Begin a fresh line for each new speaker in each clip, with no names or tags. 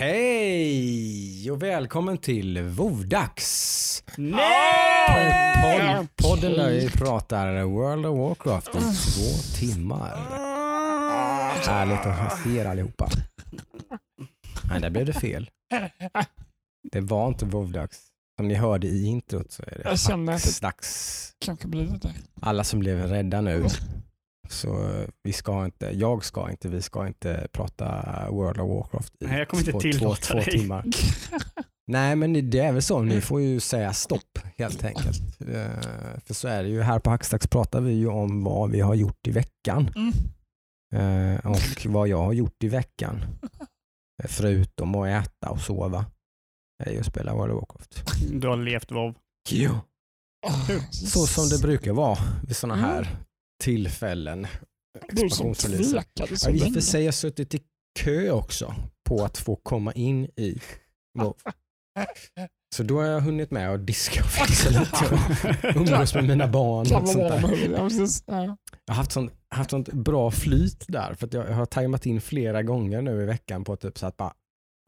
Hej och välkommen till Vovdags!
Nej!
Pod, podden där vi pratar World of Warcraft i två timmar. Härligt att se er allihopa. Nej, där blev det fel. Det var inte Vovdags. Som ni hörde i introt så är det
Jag känner att det
dags.
kanske blir det.
Alla som blev rädda nu. Så vi ska inte, jag ska inte, vi ska inte prata World of Warcraft i
Nej, jag kommer inte
två, två,
dig.
timmar. Nej men det är väl så, ni får ju säga stopp helt enkelt. Eh, För så är det ju, här på Hackstacks pratar vi ju om vad vi har gjort i veckan.
Mm.
Eh, Och vad jag har gjort i veckan. Eh, Förutom att äta och sova. är ju att spela World of Warcraft.
Du har levt WoW.
Jo.
Ah,
Så som det brukar vara vid sådana
Mm.
Tillfällen.
Du som tvekade så
Ja, I och
länge.
för sig har jag suttit i kö också på att få komma in i. Så då har jag hunnit med att diska och fixa lite och umgås med mina barn. Och sånt där. Jag har haft sånt, haft sånt bra flyt där för att jag har tajmat in flera gånger nu i veckan på typ så att bara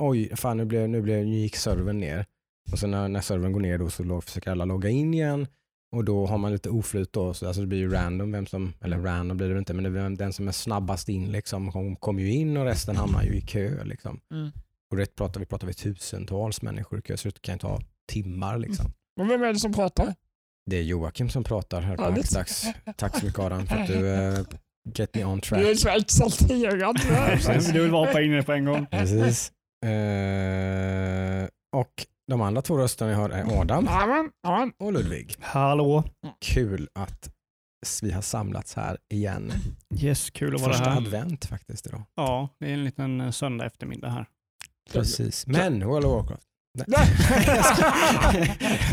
oj, fan nu, blev, nu, blev, nu gick servern ner. Och sen när, när servern går ner då så försöker alla logga in igen och då har man lite oflyt då, så alltså det blir ju random vem som, eller random blir det inte, men det blir den som är snabbast in liksom kom- kommer ju in och resten hamnar ju i kö liksom.
Mm.
Och det pratar vi, pratar vi tusentals människor i kö så det kan ju ta timmar liksom.
Men vem är det som pratar?
Det är Joakim som pratar här på
Ja, det-
Hackstacks. Tack så mycket Adam för att du uh, get me on track.
Du är så exalterad.
Du vill bara hoppa in på en gång.
Precis. Eh, och de andra två rösterna jag hör är Adam och Ludvig.
Hallå.
Kul att vi har samlats här igen.
Yes, kul att vara
Första
här.
advent faktiskt idag.
Ja, det är en liten eh, söndag eftermiddag här.
Precis. Men World of Warcraft.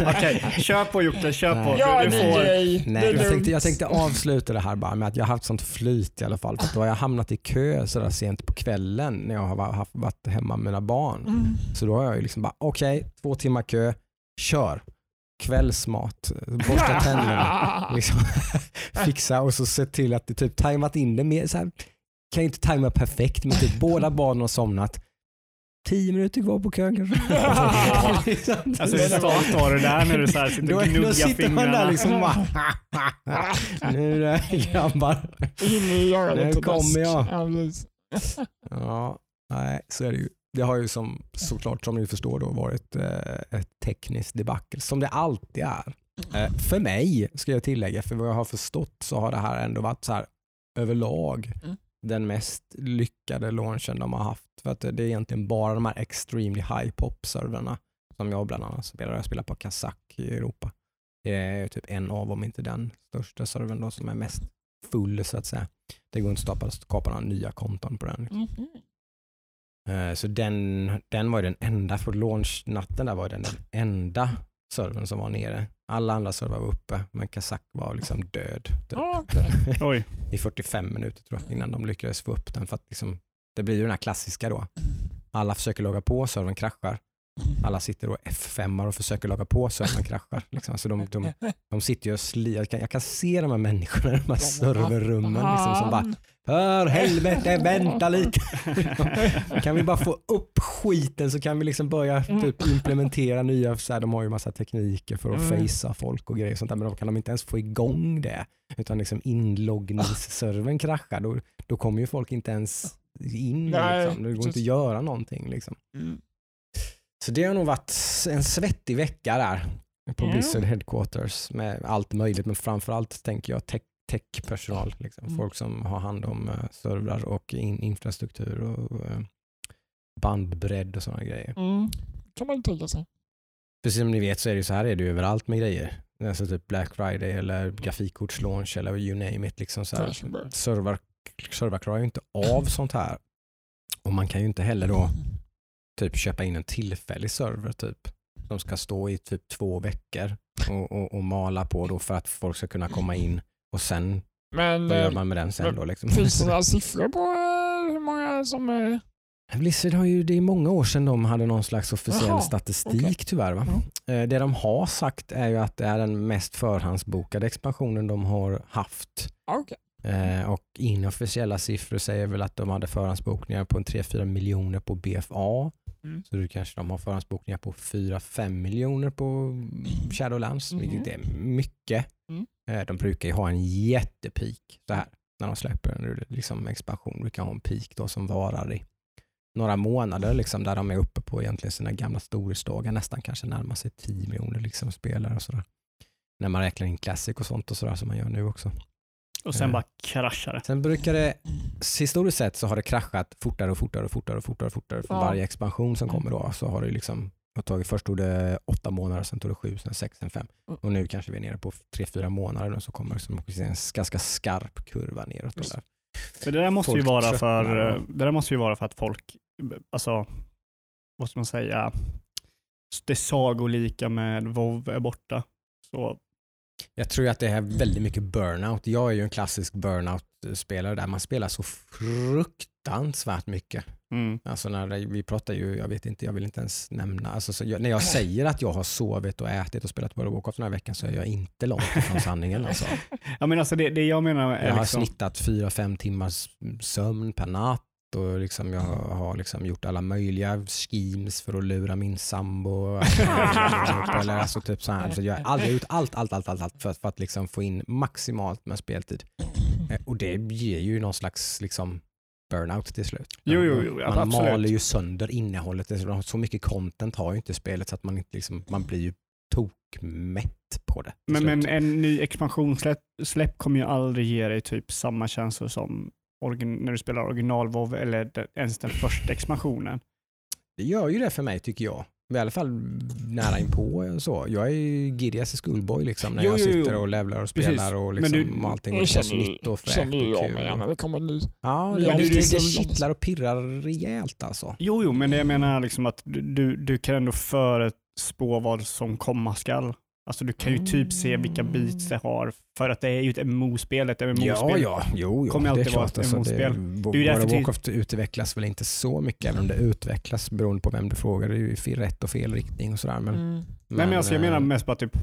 Okej, kör på Jocke, kör på.
Nej.
Ja,
Du, du får...
Nej,
det
jag tänkte, jag tänkte avsluta det här bara med att jag har haft sånt flyt i alla fall. För att då har jag hamnat i kö sådär sent på kvällen när jag har haft, varit hemma med mina barn.
Mm.
Så då har jag ju liksom bara, okej, två timmar kö, kör. Kvällsmat, borsta tänderna, liksom, fixa och så se till att det typ tajmat in det mer. Så här, kan ju inte tajma perfekt men typ båda barnen har somnat. Tio minuter kvar på kön kanske. Liksom.
Alltså hur start var det där när du så här sitter och
då
gnuggar
sitter man där liksom bara, nu är det grabbar.
In i örat
Nu kommer jag.
Ja,
nej, så är det ju. Det har ju som, såklart som ni förstår då varit eh, ett tekniskt debacle som det alltid är. Eh, för mig ska jag tillägga, för vad jag har förstått så har det här ändå varit så här överlag
Mm.
Den mest lyckade launchen de har haft. För att det är egentligen bara de här extremely high pop servrarna som jag bland annat spelar. Jag spelar på Kazak i Europa. Det är typ en av, om inte den största servern då, som är mest full så att säga. Det går inte att skapa, skapa några nya konton på den.
Mhm.
Eh, Så den, den var den enda, för launchnatten där var den, den enda servern som var nere. Alla andra servrar var uppe, men Kazak var liksom död typ,
okej.
Oj,
i 45 minuter tror jag, innan de lyckades få upp den. För att liksom, det blir ju den här klassiska då. Alla försöker logga på, servern kraschar. Alla sitter och F5 och försöker logga på, servern kraschar. Liksom. Så de, de, de sitter ju och sli, jag, kan, jag kan se de här människorna i de här serverrummen liksom, som bara för helvete, vänta lite. kan vi bara få upp skiten så kan vi liksom börja typ implementera nya, så här, de har ju massa tekniker för att
Mm.
facea folk och grejer sånt där, men då kan de inte ens få igång det. Utan liksom inloggningsservern kraschar, då, då kommer ju folk inte ens in. Liksom. Det går inte att göra någonting. Liksom.
Mm.
Så det har nog varit en svettig vecka där på
Ja.
Blizzard Headquarters med allt möjligt, men framförallt tänker jag tech, techpersonal, liksom.
Mm.
folk som har hand om uh, servrar och in, infrastruktur och eh, bandbredd och sådana grejer.
Mm. kan man tänka sig.
Precis som ni vet så är det så här är det ju överallt med grejer. Alltså typ Black Friday eller grafikkortslaunch eller you name it. Liksom så här. Server, server klarar ju inte av sånt här. Och man kan ju inte heller då typ köpa in en tillfällig server typ som ska stå i typ två veckor och, och, och mala på då för att folk ska kunna komma in och sen,
Men
vad gör
eh,
man med den sen
men
då liksom?
finns det några siffror på eh, hur många som är...
Blizzard har ju, det är många år sedan de hade någon slags officiell
Jaha,
statistik
okej.
tyvärr. Va? Eh, Det de har sagt är ju att det är den mest förhandsbokade expansionen de har haft.
Ah, okej.
Eh, och inofficiella siffror säger väl att de hade förhandsbokningar på en 3-4 miljoner på BFA
Mm.
Så du kanske de har förhandsbokningar på 4-5 miljoner på Shadowlands,
Mhm.
vilket är mycket.
Mm.
Eh, De brukar ju ha en jättepeak så här när de släpper en liksom expansion. Brukar ha en peak då som varar i några månader liksom, där de är uppe på egentligen sina gamla storhetsdagar, nästan kanske närmar sig 10 miljoner liksom, spelare och sådär. När man räknar in Classic och sånt och sådär som man gör nu också.
Och sen
Eh.
bara kraschar det.
Sen brukar det, historiskt sett så har det kraschat fortare och fortare och fortare och fortare, och fortare för
Ja.
varje expansion som kommer då. Så har det liksom har tagit, först tog det åtta månader, sen tog det sju, sen sex, sen fem.
Mm.
Och nu kanske vi är nere på tre, fyra månader och så kommer det som en ganska skarp kurva neråt. Där.
För det där måste ju vara för, det där måste ju vara för att folk, alltså, vad ska man säga, det sagolika med WoW är borta. Så,
Jag tror att det är väldigt mycket burnout. Jag är ju en klassisk burnout-spelare där man spelar så fruktansvärt mycket.
mm.
Alltså när det, vi pratar ju, jag vet inte, jag vill inte ens nämna, alltså så jag, när jag säger att jag har sovit och ätit och spelat World of Warcraft den här veckan så är jag inte långt ifrån sanningen. Alltså.
Ja, men alltså det, det jag menar är
Jag har
liksom,
snittat fyra fem timmars sömn per natt och liksom jag har liksom gjort alla möjliga schemes för att lura min sambo. Eller alltså typ så här. Så jag har gjort allt, allt, allt, allt, allt för, att- för att liksom få in maximalt med speltid. Eh, Och det ger ju någon slags liksom burnout till slut.
Jo, jo, jo,
man
absolut.
maler ju sönder innehållet. Så mycket content har ju inte spelet så att man, inte liksom, man blir ju tokmätt på det.
men, men en ny expansionssläpp släpp kommer ju aldrig ge dig typ samma känslor som när du spelar original WoW eller ens den första expansionen.
Det gör ju det för mig tycker jag. I alla fall nära inpå så. Jag är ju giddy as a schoolboy liksom när
Jo,
jag sitter och levlar och
Precis.
spelar och
Men
liksom
du-
och allting och känns nytt och fräscht och
jag med
kul.
det kommer ny.
Ja, det,
det-
det, kittlar och pirrar rejält alltså.
Jo, jo, men det jag menar liksom att du, du, du kan ändå förutspå vad som komma skall. Alltså du kan ju typ se vilka beats det har för att det är ju ett MMO-spel. Ett MMO-spel.
Ja, ja, jo, jo.
Kommer
det är
alltid vara
klart.
ett
Alltså, det,
MMO-spel.
Wo-
Det är ju
World of Warcraft utvecklas väl inte så mycket, även om det utvecklas beroende på vem du frågar. Det är ju rätt och fel riktning och sådär. Men,
Mm.
Nej, men alltså, jag
eh,
menar mest bara typ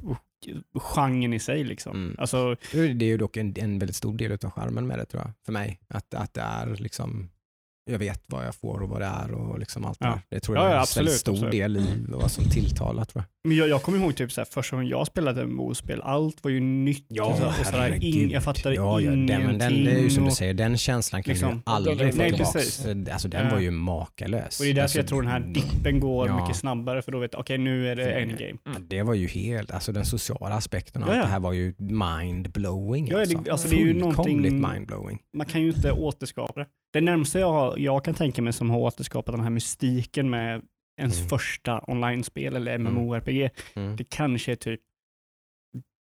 genren i sig. Liksom.
Mm.
Alltså,
Det är ju dock en, en väldigt stor del av charmen med det tror jag, för mig. Att, att det är liksom, jag vet vad jag får och vad det är och liksom allt
Ja.
det. Det tror
Ja,
jag är
ja,
en
absolut,
väldigt stor
absolut.
del i vad som tilltalar tror jag.
men jag, jag kommer ihåg typ så här, första gången jag spelade MMO-spel, allt var ju nytt. och så, och sådär, in, jag fattade
ja, ja,
ingenting.
den, men den, det är ju som du säger, den känslan kan
Liksom.
du aldrig
är-
få tillbaka.
precis.
Alltså den
Ja.
var ju makalös.
Och det är därför
alltså,
jag tror den här dippen går
Ja.
mycket snabbare, för då vet jag, okej nu är det endgame.
Ja, Det var ju helt, alltså den sociala aspekten av
Ja, ja.
det här var ju mind-blowing.
Ja, det-
alltså.
alltså, det är ju
Fullkomligt mind-blowing.
Man kan ju inte återskapa det. Det närmsta jag, jag kan tänka mig som har återskapat den här mystiken med ens
Mm.
första online-spel eller MMORPG,
Mm.
det kanske är typ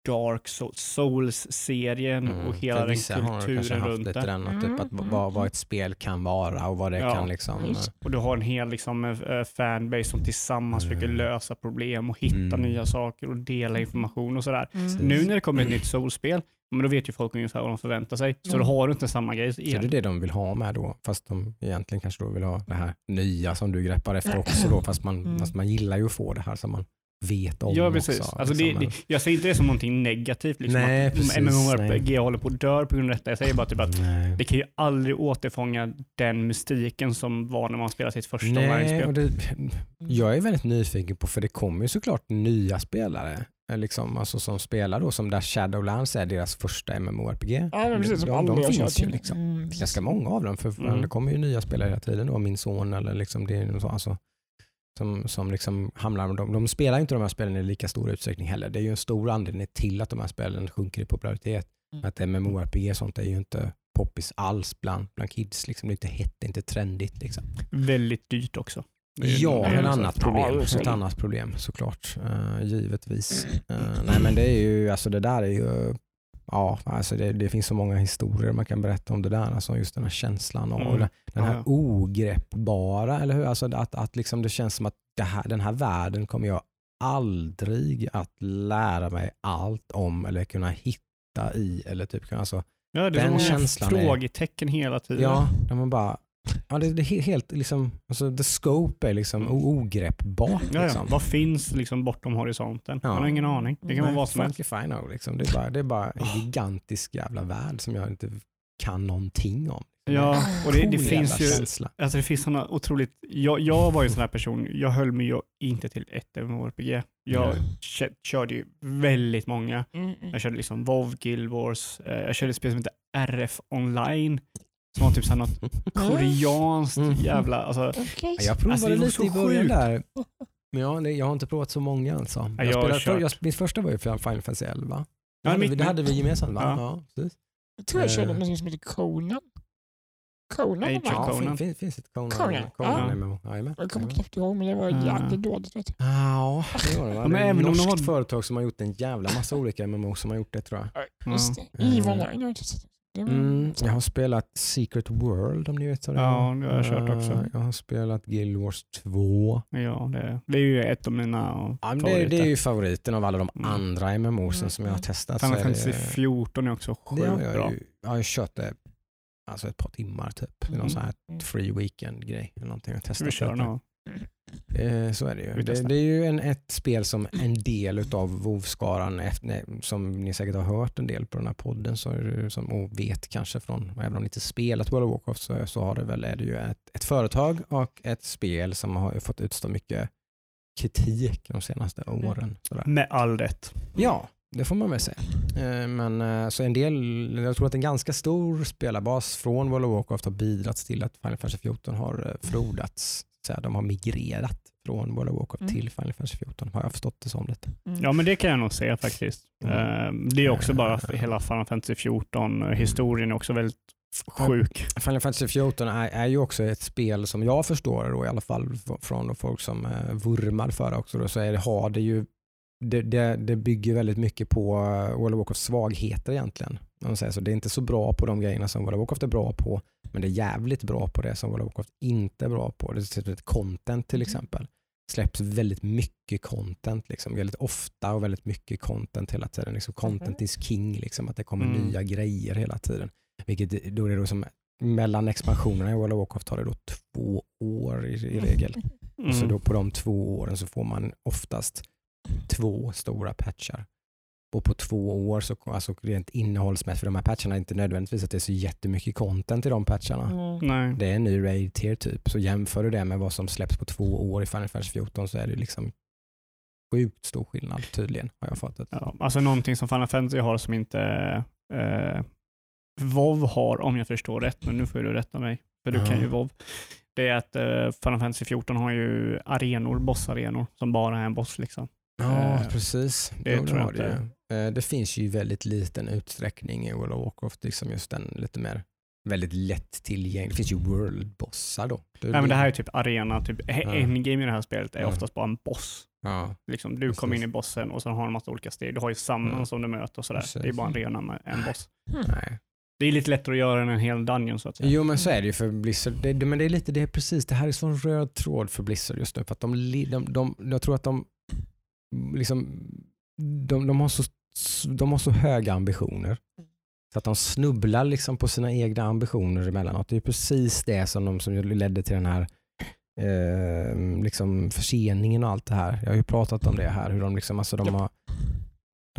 Dark Sou- Souls-serien
Mm.
och hela den
vissa har kanske
kulturen
haft
runt
lite
det.
den, och typ att
Mm.
vad, vad ett spel kan vara och vad det
Ja,
kan liksom...
just.
Och du har en hel liksom, eh, fanbase som tillsammans
Mm.
försöker lösa problem och hitta
Mm.
nya saker och dela information och sådär.
Mm.
Nu när det kommer ett nytt Souls-spel, men då vet ju folk ungefär vad de förväntar sig. Så
Mm.
då har du inte samma grej
Så det är det de vill ha med då, fast de egentligen kanske då vill ha det här nya som du greppar efter också då, fast man,
Mm.
fast man gillar ju att få det här som man vet om
Ja, precis.
också.
Alltså, det,
liksom.
det, jag ser inte det som någonting negativt, liksom,
Nej,
att
precis,
MMORPG håller på att dö på grund av detta. Jag säger bara typ att
Nej.
det kan ju aldrig återfånga den mystiken som var när man spelade sitt första
Nej,
online-spel.
och det, jag är väldigt nyfiken på, för det kommer ju såklart nya spelare liksom, alltså, som spelar då, som där Shadowlands är deras första MMORPG.
Ja, men precis. Som
de, de finns ju liksom.
Mm,
ganska många av dem, för
Mm.
det kommer ju nya spelare hela tiden. Då, min son eller liksom det är så, alltså, som, som liksom hamnar, de, de spelar ju inte de här spelen i lika stor utsträckning heller. Det är ju en stor anledning till att de här spelen sjunker i popularitet.
Mm.
Att MMORPG och sånt är ju inte poppis alls bland, bland kids. Liksom. Det är inte hett, det är inte trendigt. Liksom.
Väldigt dyrt också. Är-
Ja,
är
ett annat problem.
är.
Ett annat problem såklart. Uh, givetvis. Eh, nej men det är ju, alltså det där är ju, ja, alltså det, det finns så många historier man kan berätta om det där. Alltså just den här känslan och
Mm.
den, den här
Ja,
ogreppbara, eller hur? Alltså att, att liksom det känns som att det här, den här världen kommer jag aldrig att lära mig allt om eller kunna hitta i. Eller typ, kunna- alltså,
Ja, det är
Den
så många
känslan är-
frågetecken hela tiden.
ja, där man bara, ja, det, det är helt liksom, alltså the scope är liksom ogreppbart.
Ja, ja.
Liksom.
Vad finns liksom bortom horisonten?
Ja.
Man har ingen aning. Det kan vara vad som helst.
I know, liksom. det, är bara, det är bara en
Oh.
gigantisk jävla värld som jag inte kan någonting om.
Ja, och det, det finns ju,
känsla.
alltså det finns sådana otroligt, jag, jag var ju en sån här person, jag höll mig ju inte till ett MMORPG. Jag kö- körde ju väldigt många.
Mm, mm.
Jag körde liksom WoW, Guild Wars, eh, jag körde ett spel som heter RF online. Som var typ såhär något koreanskt
Mm.
jävla, alltså.
Ja, Jag provade
Alltså, det var
lite
så
i början
sjukt.
där. Men ja, det, jag har inte provat så många alltså.
Ja,
Jag
jag
spelade, jag, mitt första var ju Final Fantasy 11.
Ja,
Det hade,
mitt
vi, det hade vi gemensamt va?
Ja.
Ja, precis.
Jag tror jag körde
Eh.
något som heter Conan. Conan
Age
var
of.
Ja,
Conan.
fin, fin, finns ett Conan.
Conan,
Conan
ja.
Jajamän.
Jag kommer knappt ihåg men det var
Ja.
jävligt dåligt. Vet du.
Ja, det var det va?
Men även
ett
om de
norskt
har-
företag som har gjort en jävla massa olika MMO som har gjort det tror jag.
Ja.
Just det.
Mm.
EVE Online har jag inte sett. Det
Mm, jag har spelat Secret World om ni vet vad det är.
Ja, det har jag kört också.
Eh, Jag har spelat Guild Wars 2.
ja det, det är ju ett av mina
Ja, men det,
favoriter.
det är ju favoriten av alla de
Mm.
andra MMOsen
Mm,
som jag har
mm.
testat.
Final Fantasy
det,
14 är också
det har
sjukt
jag,
bra.
ju, jag har ju kört det alltså ett par timmar typ. Det är någon
Mm.
sån här
Mm.
free weekend grej eller någonting. Jag
Ska
testat
vi köra
lite. Eh, så är det ju. Det, det är ju en, ett spel som en del utav WoW-skaran, som ni säkert har hört en del på den här podden, så som, och vet kanske från, även om ni inte spelat World of Warcraft så, så har det väl, är det ju ett, ett företag och ett spel som har fått utstå mycket kritik de senaste åren. Sådär.
Med all rätt.
Ja, det får man väl säga. Eh, Men eh, så en del, jag tror att en ganska stor spelarbas från World of Warcraft har bidragit till att Final Fantasy 14 har frodats. Så här, de har migrerat från World of Warcraft
Mm.
till Final Fantasy 14, har jag förstått det som lite.
Mm.
Ja men det kan jag nog säga faktiskt.
Mm.
Eh, Det är också bara för hela Final Fantasy 14, eh, historien är också väldigt sjuk.
Final Fantasy 14 är, är ju också ett spel som jag förstår då, i alla fall från folk som eh, vurmar för det också, då, så är det, har det ju det, det, det bygger väldigt mycket på eh, World of Warcrafts svagheter egentligen. Om man säger så. Det är inte så bra på de grejerna som World of Warcraft är bra på, men det är jävligt bra på det som World inte är bra på. Det är ett content till
Mhm.
exempel. släpps väldigt mycket content, liksom. väldigt ofta och väldigt mycket content hela tiden. Liksom, content is king, liksom, att det kommer
Mm.
nya grejer hela tiden. Vilket då är det då som mellan expansionerna i World of Warcraft tar det då två år i, i regel. Och så
Mm.
då på de två åren så får man oftast två stora patchar. Och på två år, så, alltså rent innehållsmässigt, för de här patcharna är inte nödvändigtvis att det är så jättemycket content i de patcharna.
Mm.
Nej.
Det är en ny raid tier typ, så jämför du det med vad som släpps på två år i Final Fantasy 14 så är det liksom sjukt stor skillnad tydligen, har jag fattat.
Ja, alltså någonting som Final Fantasy har som inte eh, WoW har, om jag förstår rätt, men nu får du rätta mig, för du
Ja.
kan ju WoW. Det är att eh, Final Fantasy 14 har ju arenor, bossarenor, som bara är en boss. Liksom.
Ja,
Eh,
precis.
det
Jo,
tror jag
har det. Eh, det finns ju i väldigt liten utsträckning i World of Warcraft, liksom just den lite mer väldigt lätt tillgänglig. Det finns ju world-bossar då.
Nej, men det här är typ arena, typ
Ja.
endgame i det här spelet är
Ja.
oftast bara en boss.
Ja,
Liksom, du kommer in i bossen och sen har du en massa olika steg. Du har ju samman
Mm.
som du möter och sådär.
Precis.
Det är bara en arena med en boss.
nej.
Det är lite lättare att göra än en hel dungeon så att säga.
Jo men så är det ju för Blizzard. Det, det, men det är lite, det är precis, det här är sån röd tråd för Blizzard just nu. För att de, de, de, jag tror att de, liksom, de, de, har så, de har så höga ambitioner. Så att de snubblar liksom på sina egna ambitioner emellanåt. Det är precis det som, de, som ledde till den här eh, liksom förseningen och allt det här. Jag har ju pratat om det här. Hur de, liksom, alltså de, har,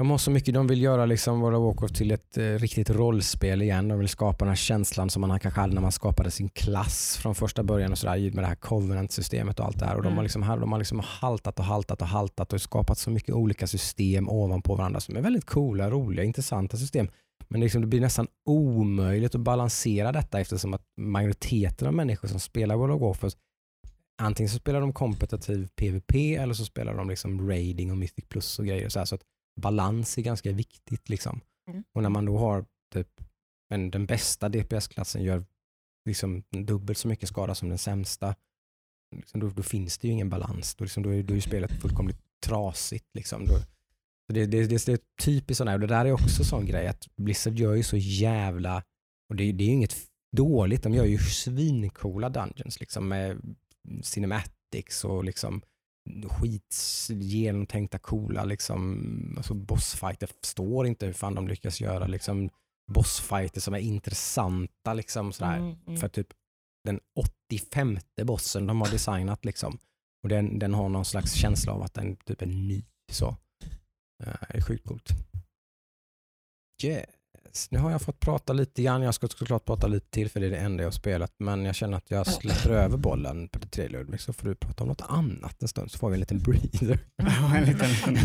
de har så mycket, de vill göra liksom World of Warcraft till ett eh, riktigt rollspel igen. De vill skapa den här känslan som man kanske hade när man skapade sin klass från första början och sådär med det här covenant-systemet och allt det här. Och de har,
Mm.
liksom, de har liksom haltat och haltat och haltat och skapat så mycket olika system ovanpå varandra som är väldigt coola, roliga, intressanta system. Men liksom det blir nästan omöjligt att balansera detta eftersom att majoriteten av människor som spelar World of Warcraft antingen så spelar de kompetitiv PVP eller så spelar de liksom raiding och Mythic Plus och grejer. Så, här, så att balans är ganska viktigt. Liksom.
Mm.
Och när man då har typ, en, den bästa DPS-klassen gör liksom dubbelt så mycket skada som den sämsta, liksom, då, då finns det ju ingen balans. Då, liksom, då, är, då är ju spelet fullkomligt trasigt. Liksom. Då, det, det, det, det är typiskt sådana här, och det där är också sån grej att Blizzard gör ju så jävla, och det, det är ju inget dåligt, de gör ju svincoola dungeons liksom med cinematics och liksom skits genomtänkta coola liksom, alltså bossfighter. Förstår inte hur fan de lyckas göra liksom bossfighter som är intressanta liksom sådär.
Mm, mm.
För typ den 85 bossen de har designat liksom. Och den, den har någon slags känsla av att den typ är ny. Så. Eh, Det är sjukt coolt. Yes. Nu har jag fått prata lite grann. Jag ska såklart prata lite till för det är det enda jag har spelat. Men jag känner att jag släpper över bollen på det till Ludvig så får du prata om något annat en stund så får vi en liten breather.
Ja, en liten,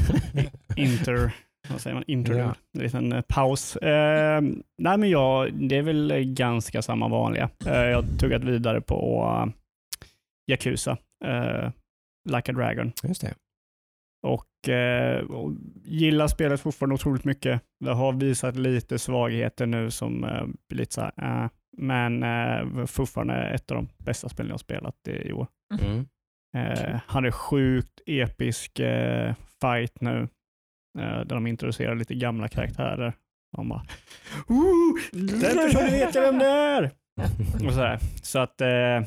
inter, vad säger man, interlude,
Ja.
en liten eh, paus. Eh, nej men jag, det är väl ganska samma vanliga. Eh, jag har tuggat vidare på uh, Yakuza, eh, Like a Dragon.
Just det.
Och, eh, och gillar spelet fortfarande otroligt mycket. Det har visat lite svagheter nu som eh, blir lite så här, eh, men eh, fortfarande ett av de bästa spelen jag har spelat i år.
Mm.
Eh, hade sjukt episk eh, fight nu, eh, där de introducerar lite gamla karaktärer. De bara Ooh, den personen vet jag vem det är! Och så, här. så att, eh,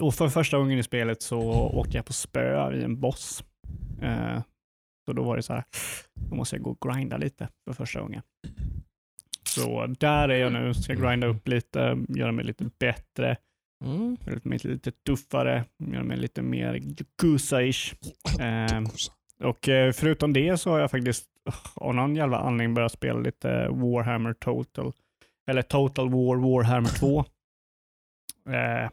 och för första gången i spelet så åkte jag på spö i en boss. Eh, så då var det så här, då måste jag gå och grinda lite för första gången. Så där är jag nu, ska grinda upp lite, göra mig lite bättre.
Mm.
Göra mig lite tuffare, göra mig lite mer Yakuza-ish. Eh, och förutom det så har jag faktiskt uh, av någon jävla anledning börjat spela lite Warhammer Total. Eller Total War Warhammer 2. Eh,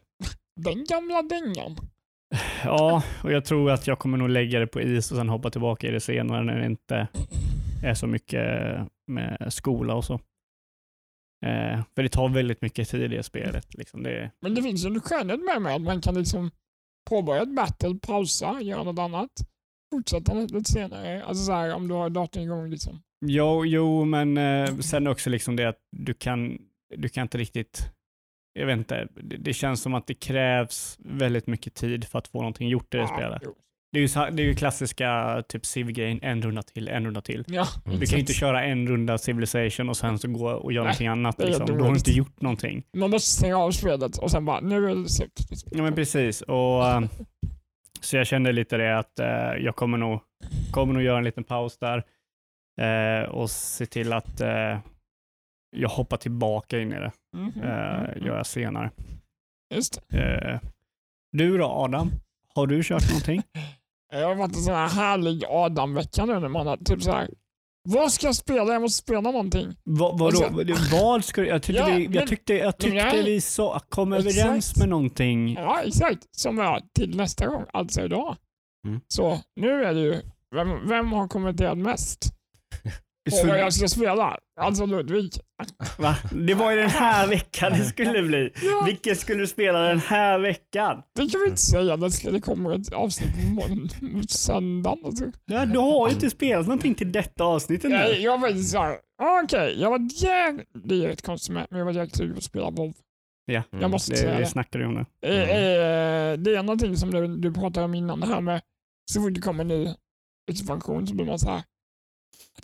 Den gamla dängan.
Ja, och jag tror att jag kommer nog lägga det på is och sen hoppa tillbaka i det senare när det inte är så mycket med skola och så. Eh, för det tar väldigt mycket tid i det spelet. Liksom. Det,
Men det finns ju en skönhet med mig att man kan liksom påbörja ett battle, pausa, göra något annat, fortsätta lite senare. Alltså så här, om du har datorn igång liksom.
Jo, jo men eh, sen också liksom det att du kan, du kan inte riktigt, jag vet inte, det, det känns som att det krävs väldigt mycket tid för att få någonting gjort i det spelet. Det är ju, så- det är ju klassiska typ civ-grejen, en runda till, en runda till.
Ja.
Du kan ju inte köra en runda civilization och sen så gå och göra
Nej,
någonting annat. Liksom. Du har inte gjort någonting.
Man måste stänga av spelet och sen bara, nu är det slut.
Ja men precis. Och, eh, så jag kände lite det att eh, jag kommer nog, kommer nog göra en liten paus där eh, och se till att eh, jag hoppar tillbaka in i det.
Mhm,
eh,
mhm.
gör jag senare.
Just.
Eh, du då Adam? Har du kört någonting?
Jag har varit en sån här härlig Adam-vecka nu när man har typ så här. Vad ska jag spela? Jag måste spela någonting.
Va, vadå?
Alltså-
vad ska du, jag tyckte,
Ja,
vi, jag
men-
tyckte, jag tyckte
nej.
vi så, kom
Exakt.
överens med någonting.
Ja, exakt. Som jag till nästa gång, alltså idag.
Mm.
Så nu är det ju, vem, vem har kommenterat mest
Så,
vad jag ska spela? Alltså Ludvig.
va? Det var ju den här veckan det skulle bli.
Ja,
Vilken skulle du spela den här veckan?
det kan vi inte säga. Det, kommer ett avsnitt på söndagen. Alltså.
Ja, du har ju inte spelat någonting till detta avsnittet
Jag,
nu.
jag var faktiskt såhär, okej, jag var jävligt, det är ett konstigt med, men jag var jävligt sugen på att spela WoW.
Ja,
Mm.
Jag måste
det,
säga
det
det.
snackar du om nu.
Eh, eh, det är någonting som du, du pratade om innan, det här med så fort det kommer en ny expansion så blir man såhär,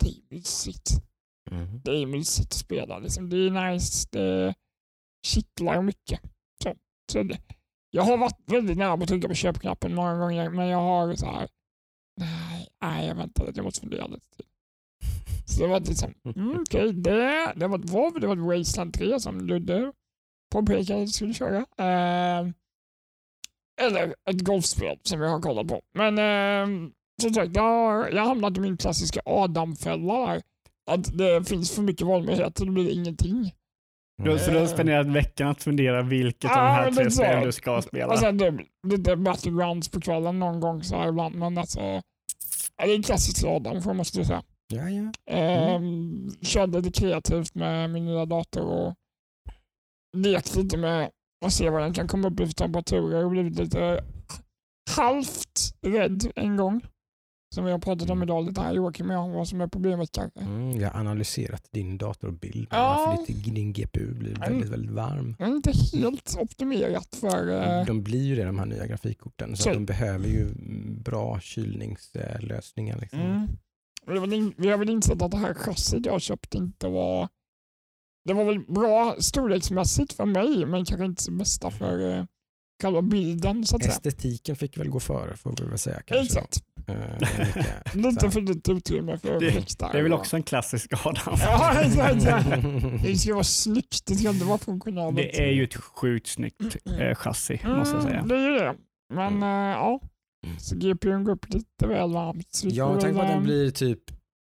det är mysigt.
Mm.
Det är mysigt att spela. Liksom. Det är nice, det kittlar mycket. Så, så det, jag har varit väldigt nära på att trycka på köpknappen många gånger, men jag har så här. nej, nej jag väntar jag måste fundera lite till. Så det var liksom, mm, okej, det, det var ett WoW, det var ett Wasteland 3 som Ludde påpekade att vi skulle köra. Eh, eller ett golfspel som jag har kollat på. Men eh, som sagt, jag har, jag hamnat i min klassiska Adam-fälla där. Att det finns för mycket valmöjligheter, det blir ingenting.
Du, så du har spenderat veckan att fundera vilket av de här tre
det
spelen du ska spela.
Och sen det, lite battlegrounds på kvällen någon gång så här ibland. Men alltså, det är klassiskt Adam får jag måste säga.
Ja, ja.
Ehm, körde lite kreativt med min nya dator och lekt lite med och se vad den kan komma upp i för temperaturer och blivit lite halvt rädd en gång. Som vi har pratat om idag lite här Joakim och jag, vad som är problemet kanske.
Mm, jag har analyserat din datorbild.
Ja.
Ditt, din GPU blir väldigt, väldigt varm.
Är inte helt optimerat för... eh,
De blir ju det de här nya grafikkorten. Så,
Så-
de behöver ju bra kylningslösningar. Liksom.
Mm. Vi har in- Vi har väl insett att det här chassit jag köpt inte var... Det var väl bra storleksmässigt för mig, men kanske inte så bästa för eh, själva bilden så att säga.
Estetiken fick väl gå före får vi väl säga. Kanske,
Exakt.
lika-
Lite för lite utrymme för
Det-
textar.
Det är väl också en klassisk Adam.
Ja, exakt. ja. Det ska vara snyggt, det ska inte vara funktionabelt.
Det är ju ett sjukt snyggt eh, chassi, måste jag säga.
Mm, det är ju det. Men
Mm.
eh, ja, så GPUn går upp lite väl varmt. Väl,
tänker på att den blir typ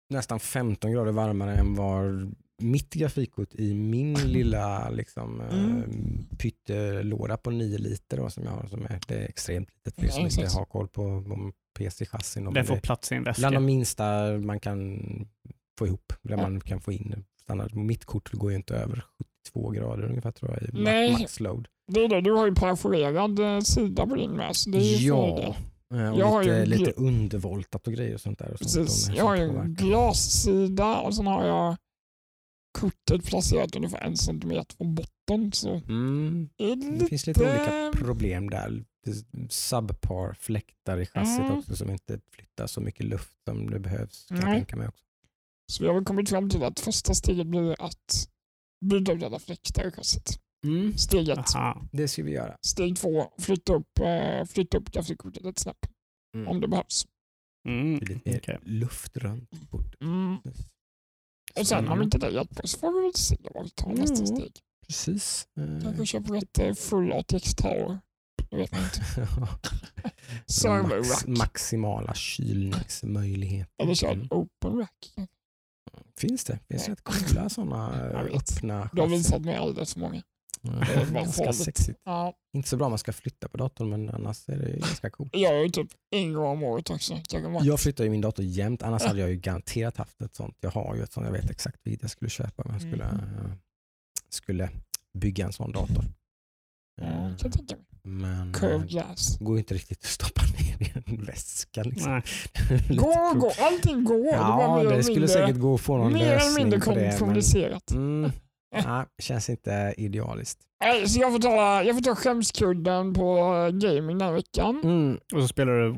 nästan 15 grader varmare än vad mitt grafikkort i min lilla liksom,
Mm.
eh, pyttelåda på 9 liter då, som jag har. Som är, det är extremt litet för er som
Ja,
inte har koll på PC-chassin.
Den får
det-
plats i en
Bland
väska.
de minsta man kan få ihop, där
Ja.
man kan få in standard. Mitt kort går ju inte över 72 grader ungefär tror jag i
Nej.
max load.
Det är det, du har ju perforerad eh, sida på din. Så det är ju
Ja,
fördel.
eh, och
Jag har ju
lite, lite undervoltat och grejer och sånt där. Och sånt
Precis. Jag har ju en glassida och sen har jag kortet placerat ungefär en centimeter från botten. Så
Mm.
det
Det
lite...
finns lite olika problem där. Subpar fläktar i chassit
Mm.
också som inte flyttar så mycket luft som det behövs. Kan jag
Nej.
tänka mig också.
Så vi har väl kommit fram till att första steget blir att byta ut alla fläktar i chassit. Steg ett.
Aha.
Det ska vi göra.
Steg två, flytta upp, eh, flytta upp grafikkortet ett snäpp
Mm.
om det behövs.
Mm.
Det lite mer
okej.
luftrunt. bort.
Mm.
Så,
Och sen om
ja,
inte det hjälper så får vi väl se vad vi tar nästa
Mm.
steg.
Precis. Eh,
Kanske köper ett eh, full ATX Tower. Det vet inte. Server
Max,
rack.
maximala kylningsmöjligheter.
Eller kör
Mm.
ett open rack.
Finns det? Finns det rätt coola sådana
Jag vet.
öppna
Du har visat mig alldeles för många. Det bara
Ganska sexigt.
Ja,
Inte så bra om man ska flytta på datorn men annars är det ganska coolt.
jag gör ju typ en gång om året också. Jag
flyttar ju min dator jämt, annars hade jag ju garanterat haft ett sånt. Jag har ju ett sånt, jag vet exakt vilket jag skulle köpa om jag skulle,
Mm.
skulle bygga en sån dator.
Mig.
Men
Curved
eh,
glass.
det går inte riktigt att stoppa ner i en väska. Liksom. Lite
Går. Allting går. det
Ja,
mer eller
det skulle
mindre,
säkert gå att få någon
mer eller
lösning
mindre
på det. Men,
komplicerat.
mm, nej, känns inte idealiskt.
Nej, Så jag får, ta, jag får ta skämskudden på eh, gaming den här veckan.
Mm,
Och så spelar du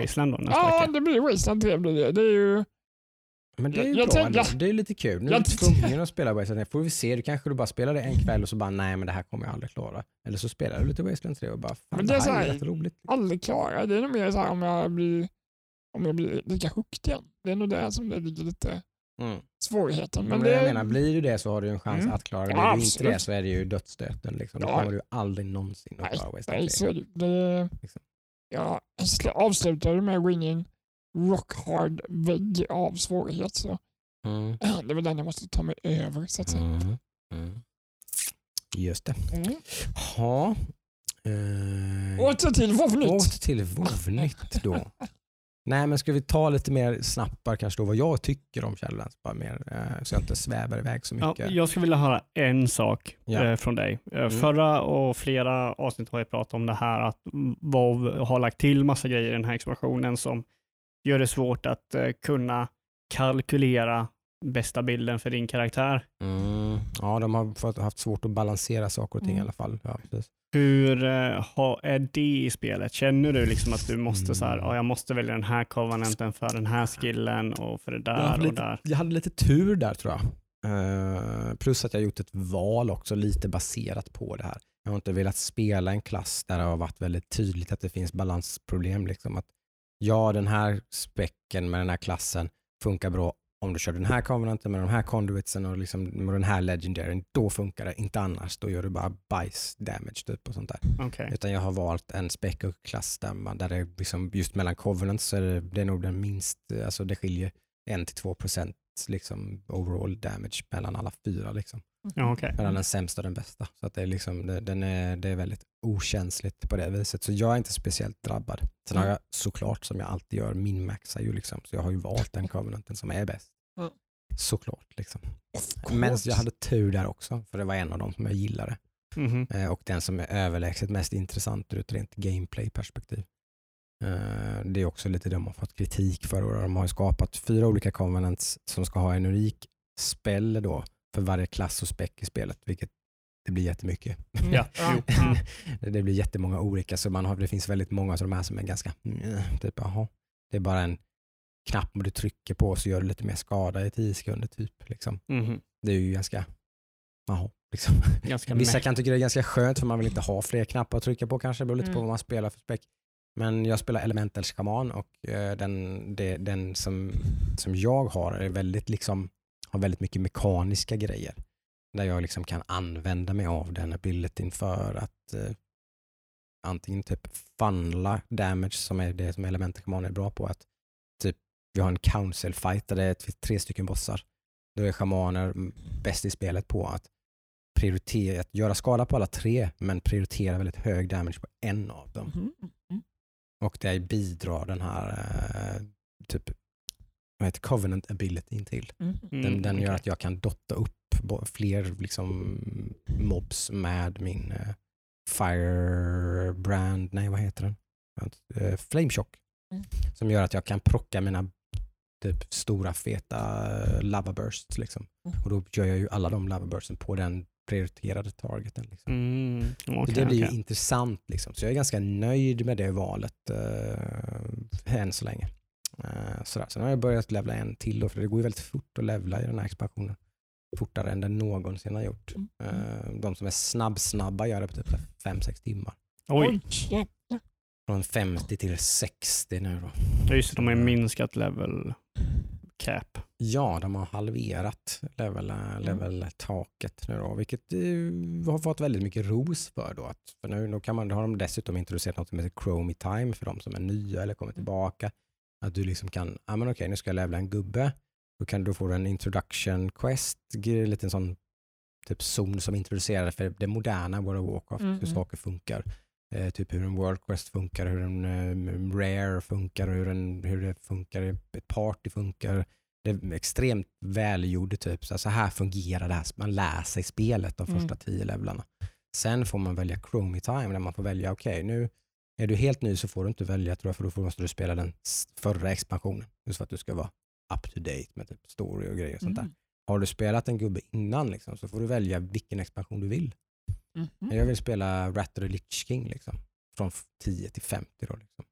Wasteland då nästa
Ja,
vecka.
det blir Wasteland 3. Blir det. det är ju,
Men det är ju
Jag- jag
bra ändå. Det är ju lite kul. Nu är
Jag-
du tvungen att spela Wasteland 3. Får vi se, du kanske du bara spelar det en kväll och så bara nej men det här kommer jag aldrig klara. Eller så spelar du lite Wasteland 3 och bara fan
Men
det,
det är
här
så
är
här-
rätt roligt.
aldrig klara. Det är nog mer så här om jag blir, om jag blir lika hooked igen. Det är nog det som det ligger lite
Mm.
svårigheten.
Men
Men
det
det,
jag menar, blir du det så har du en chans
Mm.
att klara det.
Ja,
Blir du inte det så är det ju dödsstöten. Liksom. Då
Ja.
kommer du aldrig någonsin att klara Wasteland
nej,
3.
så är det. det
Liksom.
Jag sl- avslutade med att gå in i en rock hard vägg av svårighet. Så
Mm.
det är väl den jag måste ta mig över så att säga.
Mm. Mm. Just det.
Mm.
Ja. Eh,
Åter till WoW-nytt.
Åter till WoW-nytt då. Nej men ska vi ta lite mer snabbt bara kanske då vad jag tycker om Shadowlands bara mer eh, så jag inte svävar iväg så
Ja,
mycket.
jag skulle vilja höra en sak
Ja.
eh, från dig. Eh,
Mm.
Förra och flera avsnitt har jag pratat om det här att WoW har lagt till massa grejer i den här expansionen som gör det svårt att kunna kalkylera bästa bilden för din karaktär.
Mm. Ja de har haft svårt att balansera saker och ting i
Mm.
alla fall. Ja.
Hur eh, ha, är det i spelet? Känner du liksom att du måste så här,
Mm.
ja, jag måste välja den här covenanten för den här skillen och för det där och
lite,
där?
jag hade lite tur där tror jag. Eh, plus att jag gjort ett val också lite baserat på det här. Jag har inte velat spela en klass där det har varit väldigt tydligt att det finns balansproblem. Liksom. Att ja, den här späcken med den här klassen funkar bra om du kör den här covenanten med de här conduitsen och liksom med den här legendaryn. Då funkar det, inte annars. Då gör du bara bajs damage typ och sånt där.
Okej.
Utan jag har valt en spec klass där, man, där det liksom, just mellan covenants så är det, det är nog den minst, alltså det skiljer 1-2% liksom overall damage mellan alla fyra. Liksom.
Ja, okej.
Mellan den sämsta och den bästa. Så att det, är liksom, det, den är, det är väldigt okänsligt på det viset. Så jag är inte speciellt drabbad. Sen har
Mm.
jag såklart som jag alltid gör minmaxar ju liksom. Så jag har ju valt den covenanten som är bäst.
Mm.
Såklart. Liksom. Men jag hade tur där också. För det var en av dem som jag gillade.
Mhm.
Eh, och den som är överlägset mest intressant ur ett rent gameplay-perspektiv. Eh, Det är också lite det de har fått kritik för. och De har ju skapat fyra olika covenants som ska ha en unik spell då för varje klass och spec i spelet, vilket det blir jättemycket.
Mm.
Ja,
ja.
det blir jättemånga olika, så man har, det finns väldigt många av de här som är ganska, mm, typ, jaha, det är bara en knapp du trycker på så gör du lite mer skada i tio sekunder typ. Liksom.
Mhm.
Det är ju ganska, jaha, liksom.
Ganska
Vissa kan tycka det är ganska skönt för man vill inte ha fler knappar att trycka på kanske. Det beror lite på
Mm.
vad man spelar för spec. Men jag spelar Elemental Shaman och eh, den, det, den som, som jag har är väldigt liksom, har väldigt mycket mekaniska grejer. Där jag liksom kan använda mig av den abilityn för att eh, antingen typ funnla damage som är det som Elemental Shaman är bra på. Att typ vi har en council fight där det är tre stycken bossar. Då är shamaner mm, bäst i spelet på att prioritera, att göra skada på alla tre men prioritera väldigt hög damage på en av dem.
Mhm. Mm.
Och det bidrar den här eh, typ vad heter Covenant abilityn till.
Mm.
Mm,
Den, den gör att jag kan dotta upp fler liksom, mobs med min eh, Firebrand, nej vad heter den? Uh, Flameshock.
Mm.
Som gör att jag kan procka mina typ stora feta eh, lava bursts. Liksom.
Mm.
Och då gör jag ju alla de lava bursten på den prioriterade targeten. Liksom.
Mm,
Så
okej,
det blir ju
okej.
intressant. Liksom. Så jag är ganska nöjd med det valet uh, än så länge. Uh, sådär. Sen har jag börjat levla en till då, för det går ju väldigt fort att levla i den här expansionen. Fortare än den någonsin har gjort.
Mm.
Uh, de som är snabb-snabba gör det på typ 5-6 timmar.
Oj.
Från 50 till 60 nu då.
ja, just det, de har ju minskat level cap.
Ja, de har halverat level, level-taket nu då, vilket eh, har fått väldigt mycket ros för då. Att, för nu, nu kan man, då har de dessutom introducerat något som heter Chromie Time för de som är nya eller kommer tillbaka. Att du liksom kan, ja men okej nu ska jag levla en gubbe, då, kan, du en introduction quest, lite en sån typ zon som introducerar för det moderna World of Warcraft,
Mm,
hur
mm.
saker funkar. Eh, typ hur en World Quest funkar, hur en eh, Rare funkar, hur, en, hur det funkar, ett party funkar. Det är extremt välgjord typ. Så, här fungerar det här. Man lär sig spelet de
Mm.
första tio levlarna. Sen får man välja Chromie Time där man får välja, okej nu är du helt ny så får du inte välja tror jag, för då måste du spela den förra expansionen. Just för att du ska vara up to date med typ story och grejer och sånt där.
Mm.
Har du spelat en gubbe innan liksom, så får du välja vilken expansion du vill.
Mhm.
Jag vill spela Rat of the Lich King liksom, från f- 10 till 50 då. Liksom.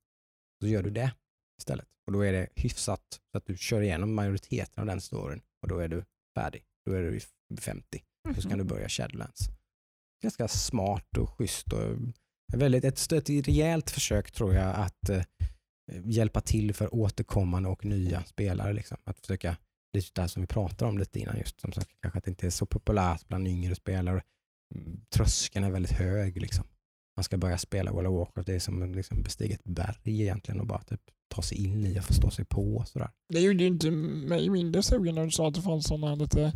Så gör du det istället. Och då är det hyfsat så att du kör igenom majoriteten av den storyn och då är du färdig. Då är du i f- 50. Så ska du börja Shadowlands. Ganska smart och schysst och väldigt, ett, ett rejält försök tror jag att eh, hjälpa till för återkommande och nya spelare. Liksom. Att försöka, lite det här som vi pratade om lite innan just, som sagt, kanske att det inte är så populärt bland yngre spelare. Mm, tröskeln är väldigt hög. Liksom. Man ska börja spela World of Warcraft, det är som att liksom bestiga ett berg egentligen och bara typ, ta sig in i och förstå sig på. Sådär.
Det gjorde ju inte mig mindre sugen när du sa att det fanns sådana lite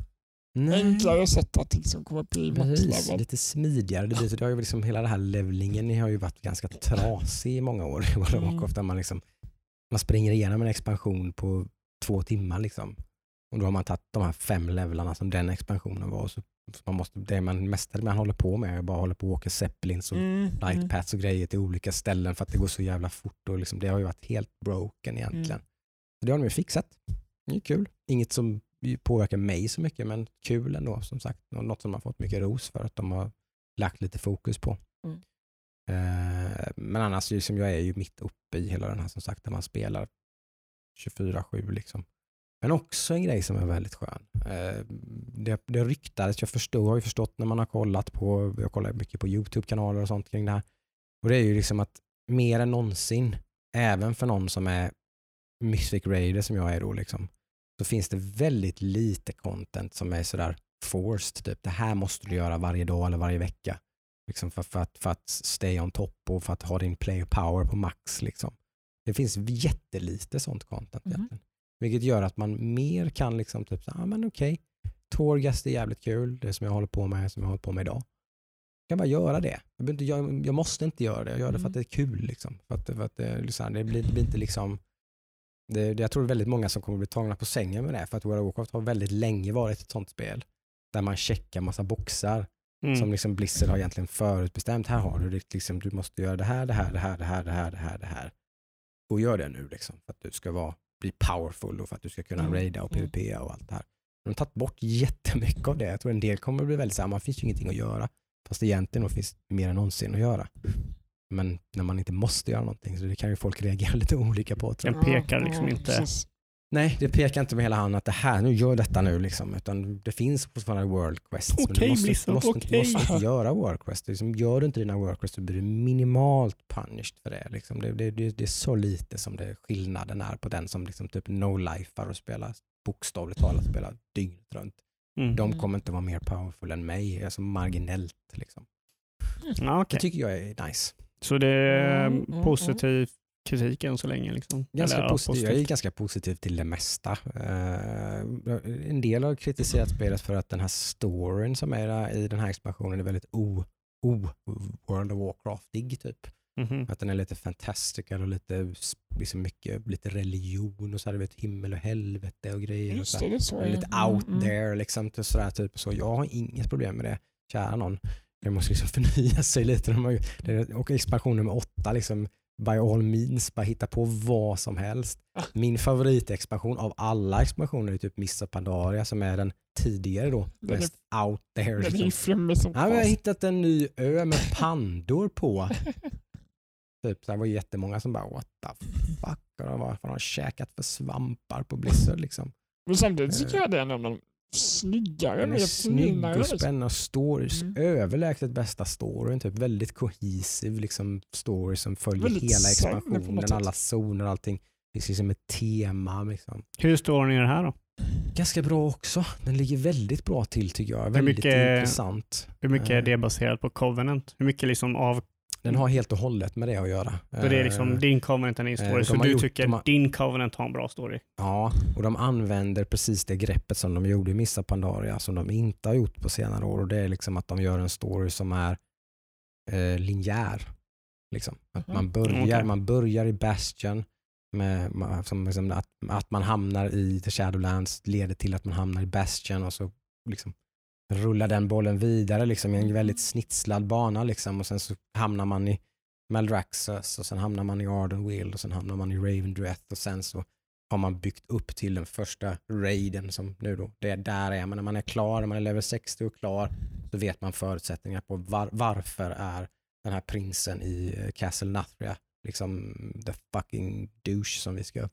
Nej.
enklare sätt att liksom komma upp i maxlevel.
lite smidigare. Det, blir, så det har ju liksom, hela den här levlingen har ju varit ganska trasig i många år
Mm.
Där man, liksom, man springer igenom en expansion på två timmar. Liksom. Och då har man tagit de här fem levlarna som den expansionen var. Så, så man måste, det man mesta man håller på med är bara håller på och åka zeppelins och
Mm,
light
mm.
paths och grejer till olika ställen för att det går så jävla fort. Och liksom, det har ju varit helt broken egentligen.
Mm.
Så det har de ju fixat. Det är kul. Inget som påverkar mig så mycket men kul ändå som sagt. Något som man fått mycket ros för att de har lagt lite fokus på.
Mm.
Eh, men annars liksom, jag är ju mitt uppe i hela den här som sagt där man spelar 24-7 liksom. Men också en grej som är väldigt skön. Eh, det, det ryktades, jag förstår, har ju förstått när man har kollat på, jag kollar mycket på YouTube-kanaler och sånt kring det här. Och det är ju liksom att mer än någonsin, även för någon som är Mythic Raider som jag är då, liksom, så finns det väldigt lite content som är sådär forced. Typ. Det här måste du göra varje dag eller varje vecka. Liksom för, för, att, för att stay on top och för att ha din player power på max. Liksom. Det finns jättelite sånt content
Mhm.
egentligen. Vilket gör att man mer kan liksom typ, ja ah, men okej, Torghast är jävligt kul, det som jag håller på med, som jag håller på med idag. Jag kan bara göra det. Jag, jag, jag måste inte göra det, jag gör det för att det är kul. Liksom. För att, för att det, liksom, det, blir, det blir inte liksom det, det, jag tror det väldigt många som kommer bli tagna på sängen med det, för att World of Warcraft har väldigt länge varit ett sånt spel där man checkar massa boxar
Mm.
som liksom Blizzard har egentligen förutbestämt. Här har du det, liksom, du måste göra det här, det här, det här, det här, det här, det här, det här. Och gör det nu liksom, för att du ska vara, bli powerful och för att du ska kunna
Mm,
raida och
mm.
PVP och allt det här. De har tagit bort jättemycket av det. Jag tror en del kommer bli väldigt samma, det finns ju ingenting att göra. Fast egentligen då finns mer än någonsin att göra. Men när man inte måste göra någonting så det kan ju folk reagera lite olika på. Tror jag.
Den pekar liksom inte.
precis.
Nej, det pekar inte med hela handen att det här, nu gör detta nu liksom. Utan det finns fortfarande World Quests. men
Okej,
du måste, måste,
okej.
måste inte göra World Quests. Liksom, gör du inte dina World Quests så blir du minimalt punished för det. Liksom. Det, det, det, det är så lite som det skillnaden är på den som liksom typ no-lifar och spelar bokstavligt talat spelar dygnet runt.
Mm.
De
Mm.
kommer inte vara mer powerful än mig, alltså marginellt. Liksom.
Ja, okej.
Det tycker jag är nice.
Så det är
Mm, mm,
positivt kritik än så länge. Liksom.
Ganska
Eller,
positiv. Jag är
positivt.
ganska positiv till det mesta. Eh, en del har kritiserat spelet för att den här storyn som är i den här expansionen är väldigt o, o World of Warcraftig typ.
Mhm.
Att den är lite fantastical och lite, liksom mycket, lite religion och så här, vet, himmel och helvete och grejer. Och så
det, så.
Lite
ja.
out
Mm, mm.
there liksom. till Sådär, typ. Så jag har inget problem med det. Kära någon. Det måste liksom förnya sig lite. Och expansion nummer åtta, liksom, by all means, bara hitta på vad som helst.
Ah.
Min favoritexpansion av alla expansioner är typ Missa Pandaria som är den tidigare då.
Den är-
Mest out there.
Den
Liksom.
flummig som
Ja, jag har hittat en ny ö med pandor på. typ, så det var jättemånga som bara what the fuck, och vad har de käkat för svampar på Blizzard liksom.
Men samtidigt tycker jag det är en av de snyggare,
Den är
mer
snygg och spännande. Stories,
Mm.
överlägset bästa storyn. Typ väldigt cohesive liksom, story som följer
Väldigt
hela expansionen, alla zoner och allting. Det finns liksom ett tema. Liksom.
Hur står den i det här då?
Ganska bra också. Den ligger väldigt bra till tycker jag.
Hur
Väldigt
mycket-
intressant.
Hur mycket är
Eh.
det baserat på Covenant? Hur mycket liksom av...
Den har helt och hållet med det att göra.
Så det är liksom
Eh,
din Covenant är din
eh,
story,
de
så du
gjort-
tycker
har-
din Covenant har en bra story?
Ja, och de använder precis det greppet som de gjorde i Missa Pandaria som de inte har gjort på senare år och det är liksom att de gör en story som är eh, linjär. Liksom. Att
Mhm.
man, börjar,
Okej.
man börjar i Bastion, med, som, liksom, att, att man hamnar i The Shadowlands leder till att man hamnar i Bastion och så liksom, rullar den bollen vidare liksom, i en väldigt snitslad bana liksom, och sen så hamnar man i Maldraxxus och sen hamnar man i Ardenweald och sen hamnar man i Ravendreth och sen så har man byggt upp till den första raiden som nu då, det är där är man. När man är klar, när man är level 60 och klar, så vet man förutsättningar på var, varför är den här prinsen i eh, Castle Nathria liksom the fucking douche som vi ska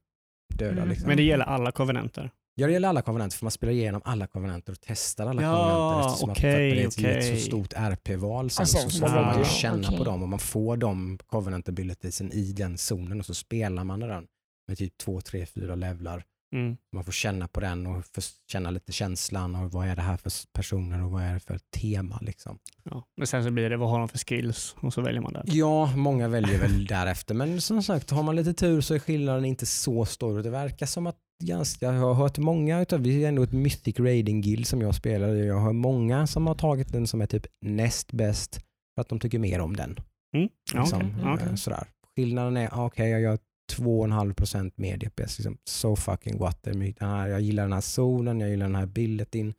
döda.
Mm.
Liksom.
Men det gäller alla Covenanter?
Ja, det gäller alla konvenenter för man spelar igenom alla konvenenter och testar alla
Ja,
konvenenter eftersom
okej,
att det är ett, ett så stort RP-val sen
Alltså,
så, får man ju känna på
Okej.
dem och man får de covenant abilitiesen i den zonen och så spelar man den med typ två, tre, fyra levlar.
Mm.
Man får känna på den och känna lite känslan och vad är det här för personer och vad är det för tema liksom.
Ja. Men sen så blir det, vad har de för skills? Och så väljer man den.
Ja, många väljer väl därefter men som sagt har man lite tur så är skillnaden inte så stor. Det verkar som att ganska, jag har hört många utav, vi är ändå ett mythic raiding guild som jag spelar i. Jag har många som har tagit den som är typ näst bäst för att de tycker mer om den.
Mm.
Liksom.
Ja, okej.
eh, sådär. Skillnaden är, ah, okej jag gör 2,5% mer DPS. Liksom, so fucking what. Det är mycket- den här, jag gillar den här zonen, jag gillar den här billetin,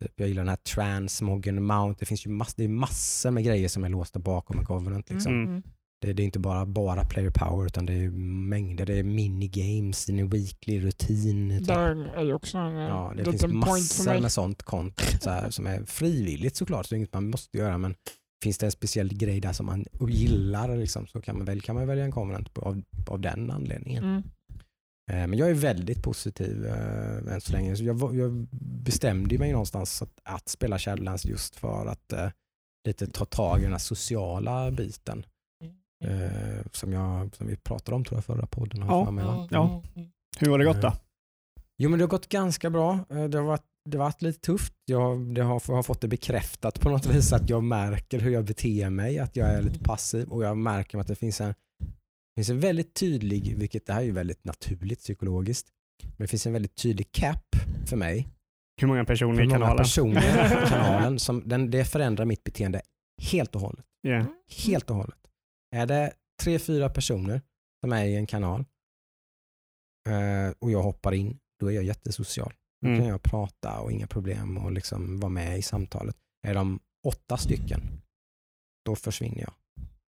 typ, jag gillar den här transmoggen mount. Det finns ju mass, det är massor med grejer som är låsta bakom en covenant. Liksom.
Mm.
Det, det är inte bara, bara player power utan det är mängder. Det är minigames, det är weekly rutin. typ.
Där är också en
Ja, det finns massor med sånt content så här, som är frivilligt såklart, så det är inget man måste göra men finns det en speciell grej där som man gillar liksom, så kan man, väl, kan man välja en på, av, av den anledningen.
Mm.
Eh, men jag är väldigt positiv äh, än så länge. Så jag, jag bestämde mig någonstans att, att spela Shadowlands just för att eh, lite ta tag i den här sociala biten. Eh, som, jag, som vi pratade om tror jag förra podden.
Ja.
för mig, va?
Ja. Hur har det gått då?
Jo men det har gått ganska bra. Eh, Det har varit, det har varit lite tufft. Jag, det har, jag har fått det bekräftat på något vis att jag märker hur jag beter mig, att jag är lite passiv och jag märker att det finns en, finns en väldigt tydlig, vilket det här är ju väldigt naturligt psykologiskt, men det finns en väldigt tydlig cap för mig,
Hur många personer i
många
kanalen?
personer i kanalen, som, den, det förändrar mitt beteende helt och hållet.
Yeah.
Helt och hållet. Är det tre, fyra personer som är i en kanal eh, och jag hoppar in, då är jag jättesocial. Då
Mm.
kan jag prata och inga problem och liksom vara med i samtalet. Är de åtta stycken, då försvinner jag.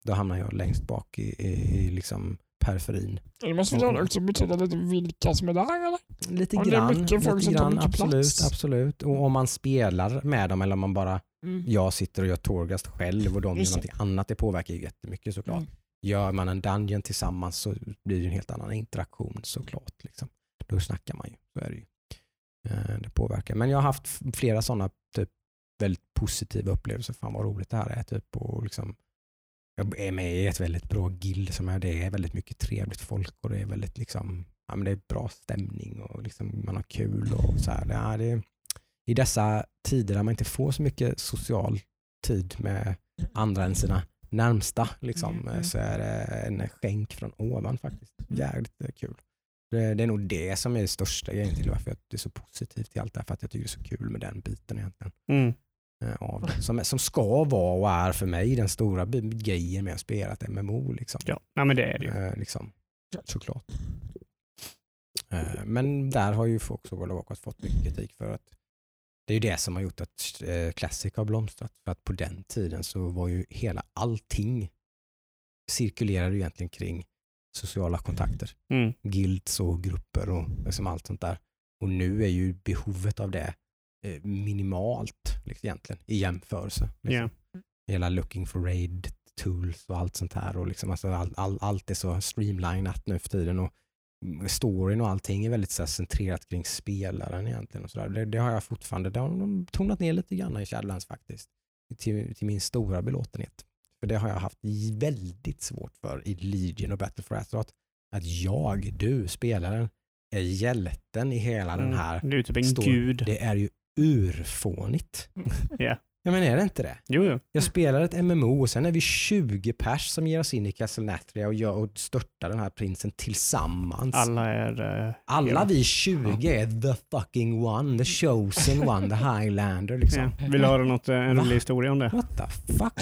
Då hamnar jag längst bak i, i, i liksom periferin.
Det måste väl också betyda lite vilka som är där eller?
Lite
Om det är
grann,
mycket folk
lite
som tar
grann
mycket
absolut,
plats.
absolut. Och om man spelar med dem eller om man bara,
Mm.
jag sitter och gör Torgast själv och de gör någonting annat, det påverkar ju jättemycket såklart.
Mm.
Gör man en dungeon tillsammans så blir det en helt annan interaktion såklart. Liksom. Då snackar man ju, så är det ju. Eh, Det påverkar. Men jag har haft flera sådana typ, väldigt positiva upplevelser. Fan vad roligt det här är. Typ, och liksom, jag är med i ett väldigt bra guild som är, det är väldigt mycket trevligt folk och det är väldigt liksom, ja, men det är bra stämning och liksom, man har kul. och så här. Ja, det I dessa tider där man inte får så mycket social tid med andra än sina närmsta liksom,
Mm, mm.
så är det en skänk från ovan faktiskt.
Mm.
Jävligt eh, kul. Det, det är nog det som är det största grejen till varför jag är så positiv till allt det här, för att jag tycker det är så kul med den biten egentligen.
Mm.
eh, Av det. Som, som ska vara och är för mig den stora grejen med att spela ett MMO. Liksom.
Ja, nej, men det är det ju.
Eh, liksom, såklart. Eh, men där har ju också World of Warcraft fått mycket kritik för att det är ju det som har gjort att eh, Classic har blomstrat. För att på den tiden så var ju hela allting cirkulerade egentligen kring sociala kontakter.
Mm.
Guilds och grupper och liksom allt sånt där. Och nu är ju behovet av det eh, minimalt liksom, egentligen i jämförelse. Liksom.
Ja.
Hela looking for raid tools och allt sånt här. Och liksom, alltså, all, all, allt är så streamlinat nu för tiden. Och storyn och allting är väldigt så centrerat kring spelaren egentligen. Och så där. Det, det har jag fortfarande, det har de tonat ner lite grann i Shadowlands faktiskt. Till, till min stora belåtenhet. För det har jag haft väldigt svårt för i Legion och Battle for Azeroth. Att jag, du, spelaren, är hjälten i hela den här.
Mm. Du är typ en gud.
Det är ju urfånigt.
Ja.
Ja men är det inte det?
Jo, jo.
Jag spelar ett MMO och sen är vi 20 pers som ger oss in i Castle Natria och, gör, och störtar den här prinsen tillsammans.
Alla är... eh,
Alla
ja.
vi 20 är the fucking one, the chosen one, the highlander liksom.
Ja. Vill du höra något, eh, en
Va?
rolig historia om det?
What the fuck?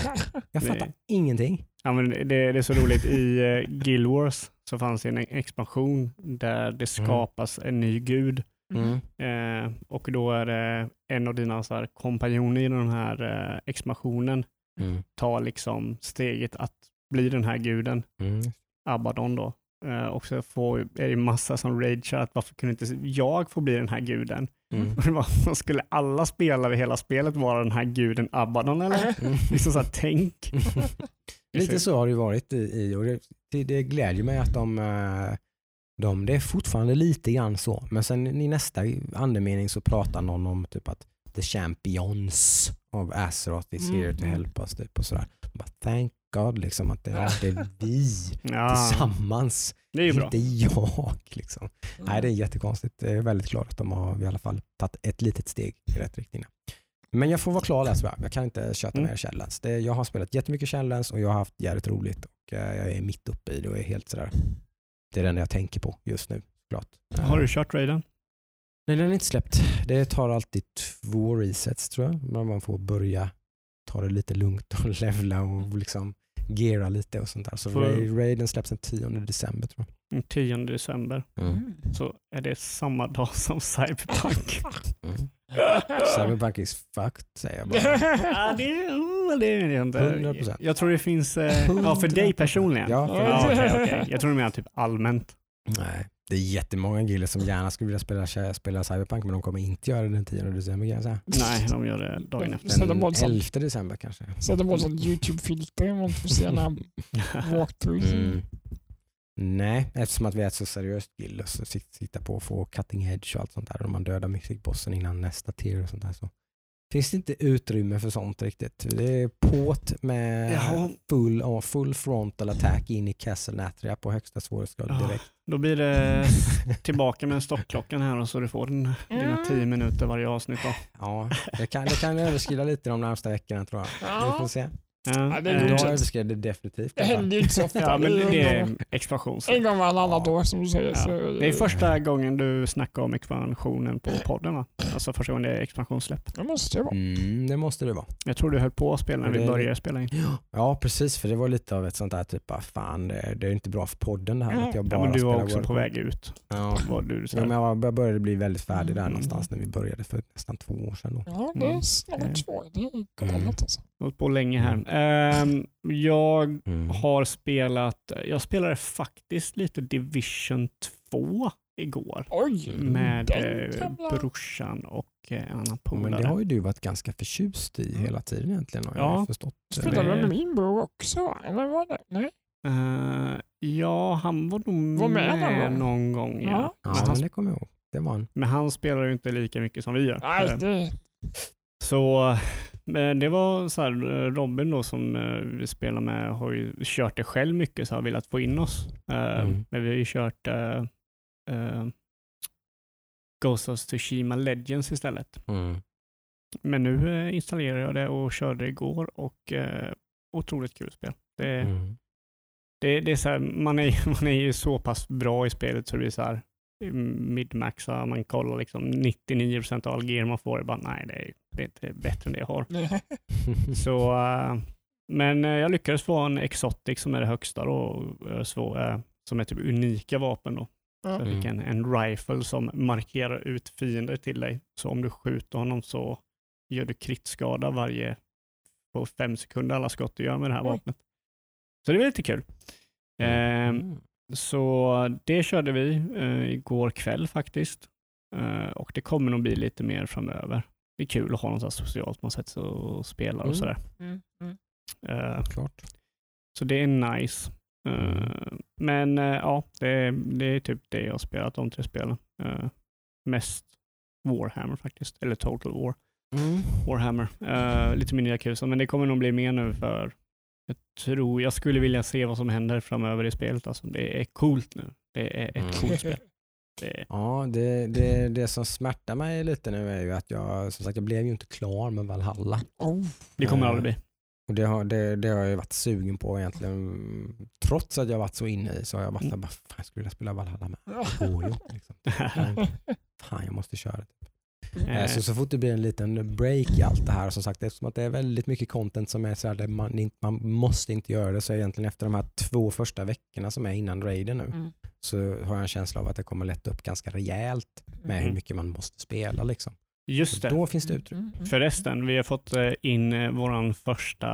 Jag fattar
Nej.
ingenting.
Ja, men det, det är så roligt. I uh, Guild Wars så fanns det en expansion där det skapas en ny gud.
Mm.
Eh, och då är det en av dina så här, kompanjoner i den här eh, expansionen
Mm.
tar liksom steget att bli den här guden,
Mm.
Abaddon då. Eh, och så får, är det massa som ragear att varför kunde inte jag få bli den här guden?
Mm.
Skulle alla spelare i hela spelet vara den här guden Abaddon eller?
Mm.
Liksom så här, tänk.
Lite så har det varit i, i och det, det, det glädjer mig att de, eh, de, det är fortfarande lite grann så, men sen i nästa andemening så pratar någon om typ att the champions of Azeroth is here to
Mm.
help us. Typ och sådär. Bara, Thank God liksom att det, är vi
Ja,
tillsammans,
det är
inte jag. Liksom. Nej, det är jättekonstigt. Jag är väldigt glad att de har i alla fall tagit ett litet steg i rätt riktning. Men jag får vara klar där. Jag kan inte köta
Mm.
mer Shadowlands. Det, jag har spelat jättemycket Shadowlands och jag har haft jävligt roligt och eh, jag är mitt uppe i det och är helt sådär. Det är enda jag tänker på just nu. Klart.
Har du kört raiden?
Nej, den är inte släppt. Det tar alltid två resets tror jag. Men man får börja ta det lite lugnt och levla och liksom geara lite och sånt där. Så Ra- Raiden släpps den 10 december tror
Den 10 december.
jag. Mm.
Så är det samma dag som Cyberpunk.
Mm. Cyberpunk is fucked säger jag bara.
ja, det, mm, det vet jag inte.
100%.
Jag tror det finns, eh, ja för dig personligen.
Ja, för
Ja, okej, okej. Jag tror du menar typ allmänt.
Nej, det är jättemånga gillar som gärna skulle vilja spela, spela Cyberpunk men de kommer inte göra det den 10 december kan jag säga.
Nej, de gör det dagen efter.
Den
var så-
11 december kanske.
Sätter på sånt YouTube-filter man får se några walkthroughs.
Mm. Nej, eftersom att vi är ett så seriöst guild och sitta på och få cutting edge och allt sånt där och man dödar mythic-bossen innan nästa tier och sånt där så finns det inte utrymme för sånt riktigt. Det är påt med
Jaha.
full, ja, full frontal attack in i Castle Natria på högsta svårighetsgrad
Ja.
direkt.
Då blir det tillbaka med stoppklockan här och så du får den, dina
Mm.
tio minuter varje avsnitt. Då.
Ja, det kan, det kan överskrida lite de närmsta veckorna tror jag. Vi får
Ja,
se.
Ja,
det är
eh,
så.
överskred det definitivt.
det händer ju inte så ofta.
ja, men
Det är
det
en gång- varannat
Ja.
år som du säger.
Ja.
Så,
Det är första gången du snackar om expansionen på podden va? Alltså första gången det är expansionssläpp.
Det måste det vara.
Mm, det måste det vara.
Jag tror du höll på att spela när vi
Det-
började spela in.
Ja, precis. För det var lite av ett sånt där typ, ah, fan det är, det är inte bra för podden det här. Att jag
Ja,
bara
men du var också
World
på väg ut.
Ja.
Var du
Ja, men jag började bli väldigt färdig där
Mm.
någonstans när vi började för nästan två år sedan. Då.
Ja, det är
Mm.
snart
Mm.
två. Det är
Mm.
galet alltså.
Hållit på länge här. Ehm, jag
Mm.
har spelat, jag spelade faktiskt lite Division 2 igår
Oj!
Mm.
med eh, brorsan och eh, en annan
Men
polare.
det har ju du varit ganska förtjust i hela tiden egentligen har
Ja.
jag förstått.
Spelade du
det-
med min bror också? Eller var det? Nej?
Eh, ja, han var nog
Var med
med,
någon gång?
någon gång. Ja.
Ja.
Ja,
Men, han,
men det kommer jag ihåg. Det var han.
men han spelar ju inte lika mycket som vi gör.
Nej,
Eh,
det,
Så men det var så här, eh, Robin då som eh, vi spelar med har ju kört det själv mycket så har velat få in oss. Eh,
Mm.
Men vi har ju kört eh, eh, Ghost of Tsushima Legends istället.
Mm.
Men nu installerade jag det och körde igår och eh, otroligt kul spel. Det,
Mm.
det, det är så här, man, är, man är ju så pass bra i spelet så det är så här midmaxa, man kollar liksom 99% av all gear man får, bara nej det är, det är inte bättre än det jag har. Så, eh, men eh, jag lyckades få en Exotic som är det högsta då, eh, så, som är typ unika vapen då. Så jag fick en, en rifle som markerar ut fiender till dig. Så om du skjuter honom så gör du kritskada varje på fem sekunder alla skott du gör med det här vapnet. Så det var lite kul. Ehm,
Mm.
Så det körde vi eh, igår kväll faktiskt. Eh, och det kommer nog bli lite mer framöver. Det är kul att ha något socialt man sätter sig och spelar och
Mm.
sådär.
Mm, mm.
Eh,
Klart.
så det är nice. Eh, men eh, ja, det, det är typ det jag har spelat de tre spelen. Eh, mest Warhammer faktiskt, eller Total War.
Mm.
Warhammer. Eh, lite mindre Yakuza, men det kommer nog bli mer nu för jag tror, jag skulle vilja se vad som händer framöver i spelet. Alltså, det är coolt nu. Det är ett
Mm.
coolt spel. Det är,
Ja, det, det, det som smärtar mig lite nu är ju att jag, som sagt, jag blev ju inte klar med Valhalla.
Oh.
det kommer aldrig bli.
Och det har, det, det har jag ju varit sugen på egentligen. Trots att jag varit så inne i så har jag varit
Mm.
där bara, fan jag skulle vilja spela Valhalla med. Det går ju inte liksom. Fan jag måste köra det. Eh,
Eh,
Så, så fort det blir en liten break i allt det här, som sagt eftersom att det är väldigt mycket content som är så här, där man, man måste inte göra det, så egentligen efter de här två första veckorna som är innan raiden nu,
Mm.
så har jag en känsla av att det kommer lätta upp ganska rejält med hur
Mm.
mycket man måste spela. Liksom.
Just det.
Då finns det utrymme.
Mm, mm,
Förresten, vi har fått eh, in våran första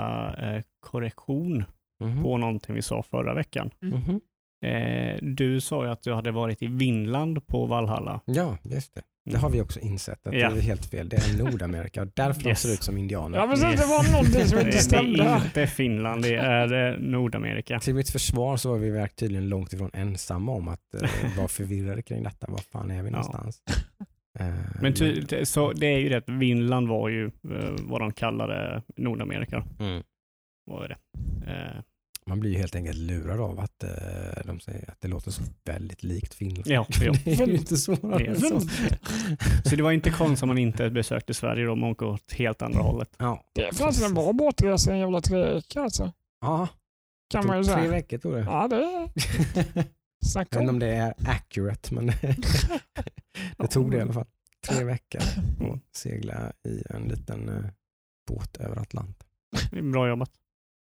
eh, korrektion
Mhm.
på någonting vi sa förra veckan.
Mhm.
Eh, du sa ju att du hade varit i Vinland på Valhalla.
Ja, just det. Det har vi också insett att
Ja.
det är helt fel. Det är Nordamerika och därför
Yes.
de ser ut som indianer.
Ja, precis. Det var någonting som
Det
inte
är
stämde.
inte Finland, det är eh, Nordamerika.
Till mitt försvar så var vi tydligen långt ifrån ensamma om att eh, vara förvirrade kring detta. Var fan är vi
Ja.
någonstans? Eh,
Men ty, det- så det är ju det att Vinland var ju eh, vad de kallade Nordamerika.
mm.
Vad är det?
Man blir ju helt enkelt lurad av att eh, de säger att det låter så väldigt likt Finland.
ja, ja.
det är ju inte svårare än så.
Så det var inte konstigt om man inte besökte Sverige om man åker åt helt andra hållet.
Ja,
Det är faktiskt en bra båtresa en jävla tre veckor alltså.
ja
Kan man ju
tog tre
säga.
veckor tog det.
Ja, det är...
Jag vet inte
om.
det är accurate, men det tog det i alla fall. Tre veckor att segla i en liten eh, båt över Atlanten.
Bra jobbat.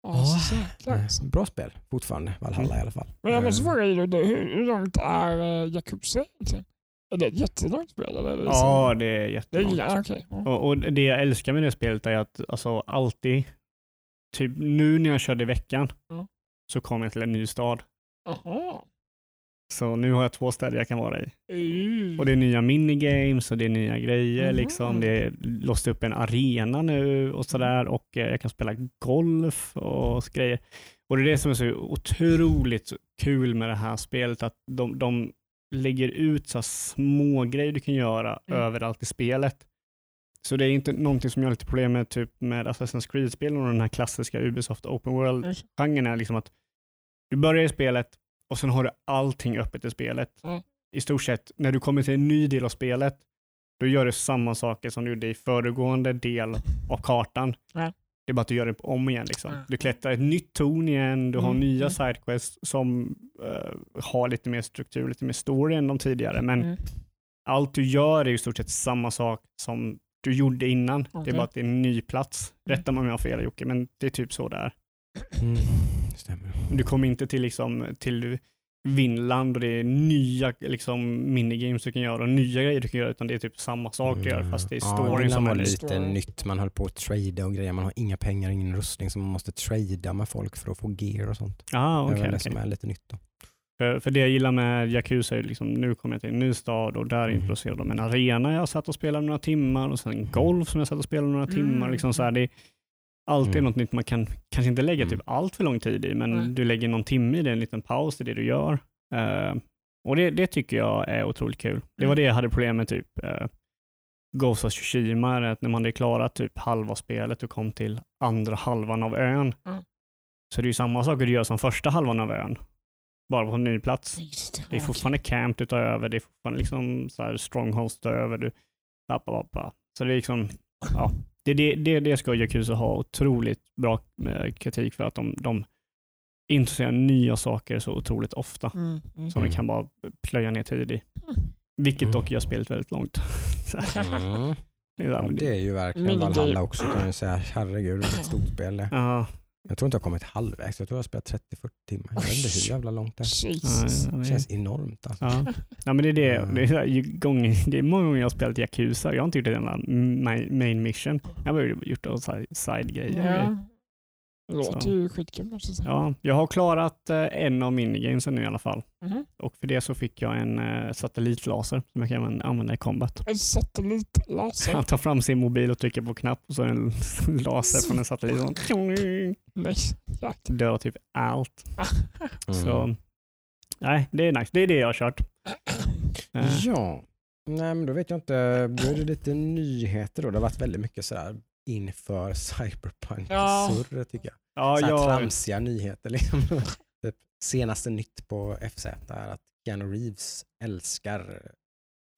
Eh,
alltså.
Bra spel fortfarande, Valhalla i alla fall.
Men jag måste
Eh,
fråga hur, långt är uh, Yakuza egentligen? Är det ett jättelångt spel? Eller det
Ja, det är
det är
jättelångt.
ja.
Och, och det jag älskar med det spelet är att alltså, alltid, typ nu när jag körde i veckan,
Ja.
så kom jag till en ny stad.
Jaha.
Så nu har jag två städer jag kan vara i.
Mm.
Och det är nya minigames och det är nya grejer.
Mhm.
Liksom. Det är låst upp en arena nu och sådär och eh, jag kan spela golf och grejer. Och det är det som är så otroligt kul med det här spelet, att de, de lägger ut så små grejer du kan göra
Mm.
överallt i spelet. Så det är inte någonting som jag har lite problem med typ med Assassin's Creed-spelen och den här klassiska Ubisoft Open World-genren är liksom att du börjar i spelet och sen har du allting öppet i spelet.
Mm.
I stort sett, när du kommer till en ny del av spelet, då gör du samma saker som du gjorde i föregående del av kartan.
Ja.
Det är bara att du gör det om igen. Liksom. Du klättrar ett nytt torn igen, du har
Mm,
nya
mm.
sidequests som eh, har lite mer struktur, lite mer story än de tidigare. Men
Mm.
allt du gör är i stort sett samma sak som du gjorde innan. Det är bara att det är en ny plats.
Mm.
Rätta mig om jag har fel Jocke, men det är typ så det är.
Mm, stämmer.
Du kommer inte till, liksom, till Vinland och det är nya liksom, minigames du kan göra och nya grejer du kan göra, utan det är typ samma sak du gör, fast det är
Mm. Ja,
storyn
Vinland
som
var
är
lite
Story.
nytt. Man höll på att trada och grejer. Man har inga pengar, ingen rustning, så man måste trada med folk för att få gear och sånt.
Ah,
det
okay,
är väl det
okay.
som är lite nytt. Då.
För, för det jag gillar med Yakuza är liksom, nu kommer jag till en ny stad och där
Mm.
introducerar de en arena jag satt och spelade några timmar och sen golf som jag satt och spelade några
Mm.
timmar. Liksom så här, det är alltid
Mm.
något nytt man kan kanske inte lägga
Mm.
typ allt för lång tid i, men
Nej.
du lägger någon timme i det, en liten paus i det du gör. Eh, och det, det tycker jag är otroligt kul. Det var
Mm.
det jag hade problem med typ uh, Ghost of Tsushima, är att när man hade klarat typ halva spelet och kom till andra halvan av ön,
Mm.
så det är ju samma sak du gör som första halvan av ön, bara på en ny plats.
Just
Det är fortfarande camp du tar över, det är fortfarande liksom så här strongholds du tar över. Du, bla, bla, bla, bla. Så det är liksom, ja, Det, det, det, det ska Yakuza ha otroligt bra eh, kritik för att de, de introducerar nya saker så otroligt ofta
Mm. Mm.
som vi kan bara plöja ner tid i. Vilket dock gör spelet väldigt långt.
Mm.
det är
Ja,
där-
det är ju verkligen. Valhalla också kan jag säga. Herregud vilket stort spel det är.
Ja,
Jag tror inte jag har kommit halvvägs. Jag tror jag har spelat 30-40 timmar. Jag vet inte hur jävla långt det är.
Jesus.
Det känns enormt. Alltså.
Ja. ja, men det är det. Det är, gånger, det är många gånger jag har spelat Yakuza. Jag har inte gjort det enda main main mission. Jag har bara gjort side-grejer.
Ja. Det låter
Så.
ju skitkul måste jag säga.
Ja, jag har klarat eh, en av minigamesen nu i alla fall.
Mhm.
Och för det så fick jag en eh, satellitlaser som jag kan använda- i combat.
En satellitlaser.
Han tar fram sin mobil och trycker på knapp och så är det en laser från en satellit
jäklar.
dör typ allt.
Mm.
Så nej, det är nice. Det är det jag har kört.
Ja, nej men då vet jag inte. Då är det lite nyheter då. Det har varit väldigt mycket sådär inför cyberpunk-surr tycker jag.
ja,
så här
jag,
tramsiga nyheter. Liksom. typ, senaste nytt på FZ är att Keanu Reeves älskar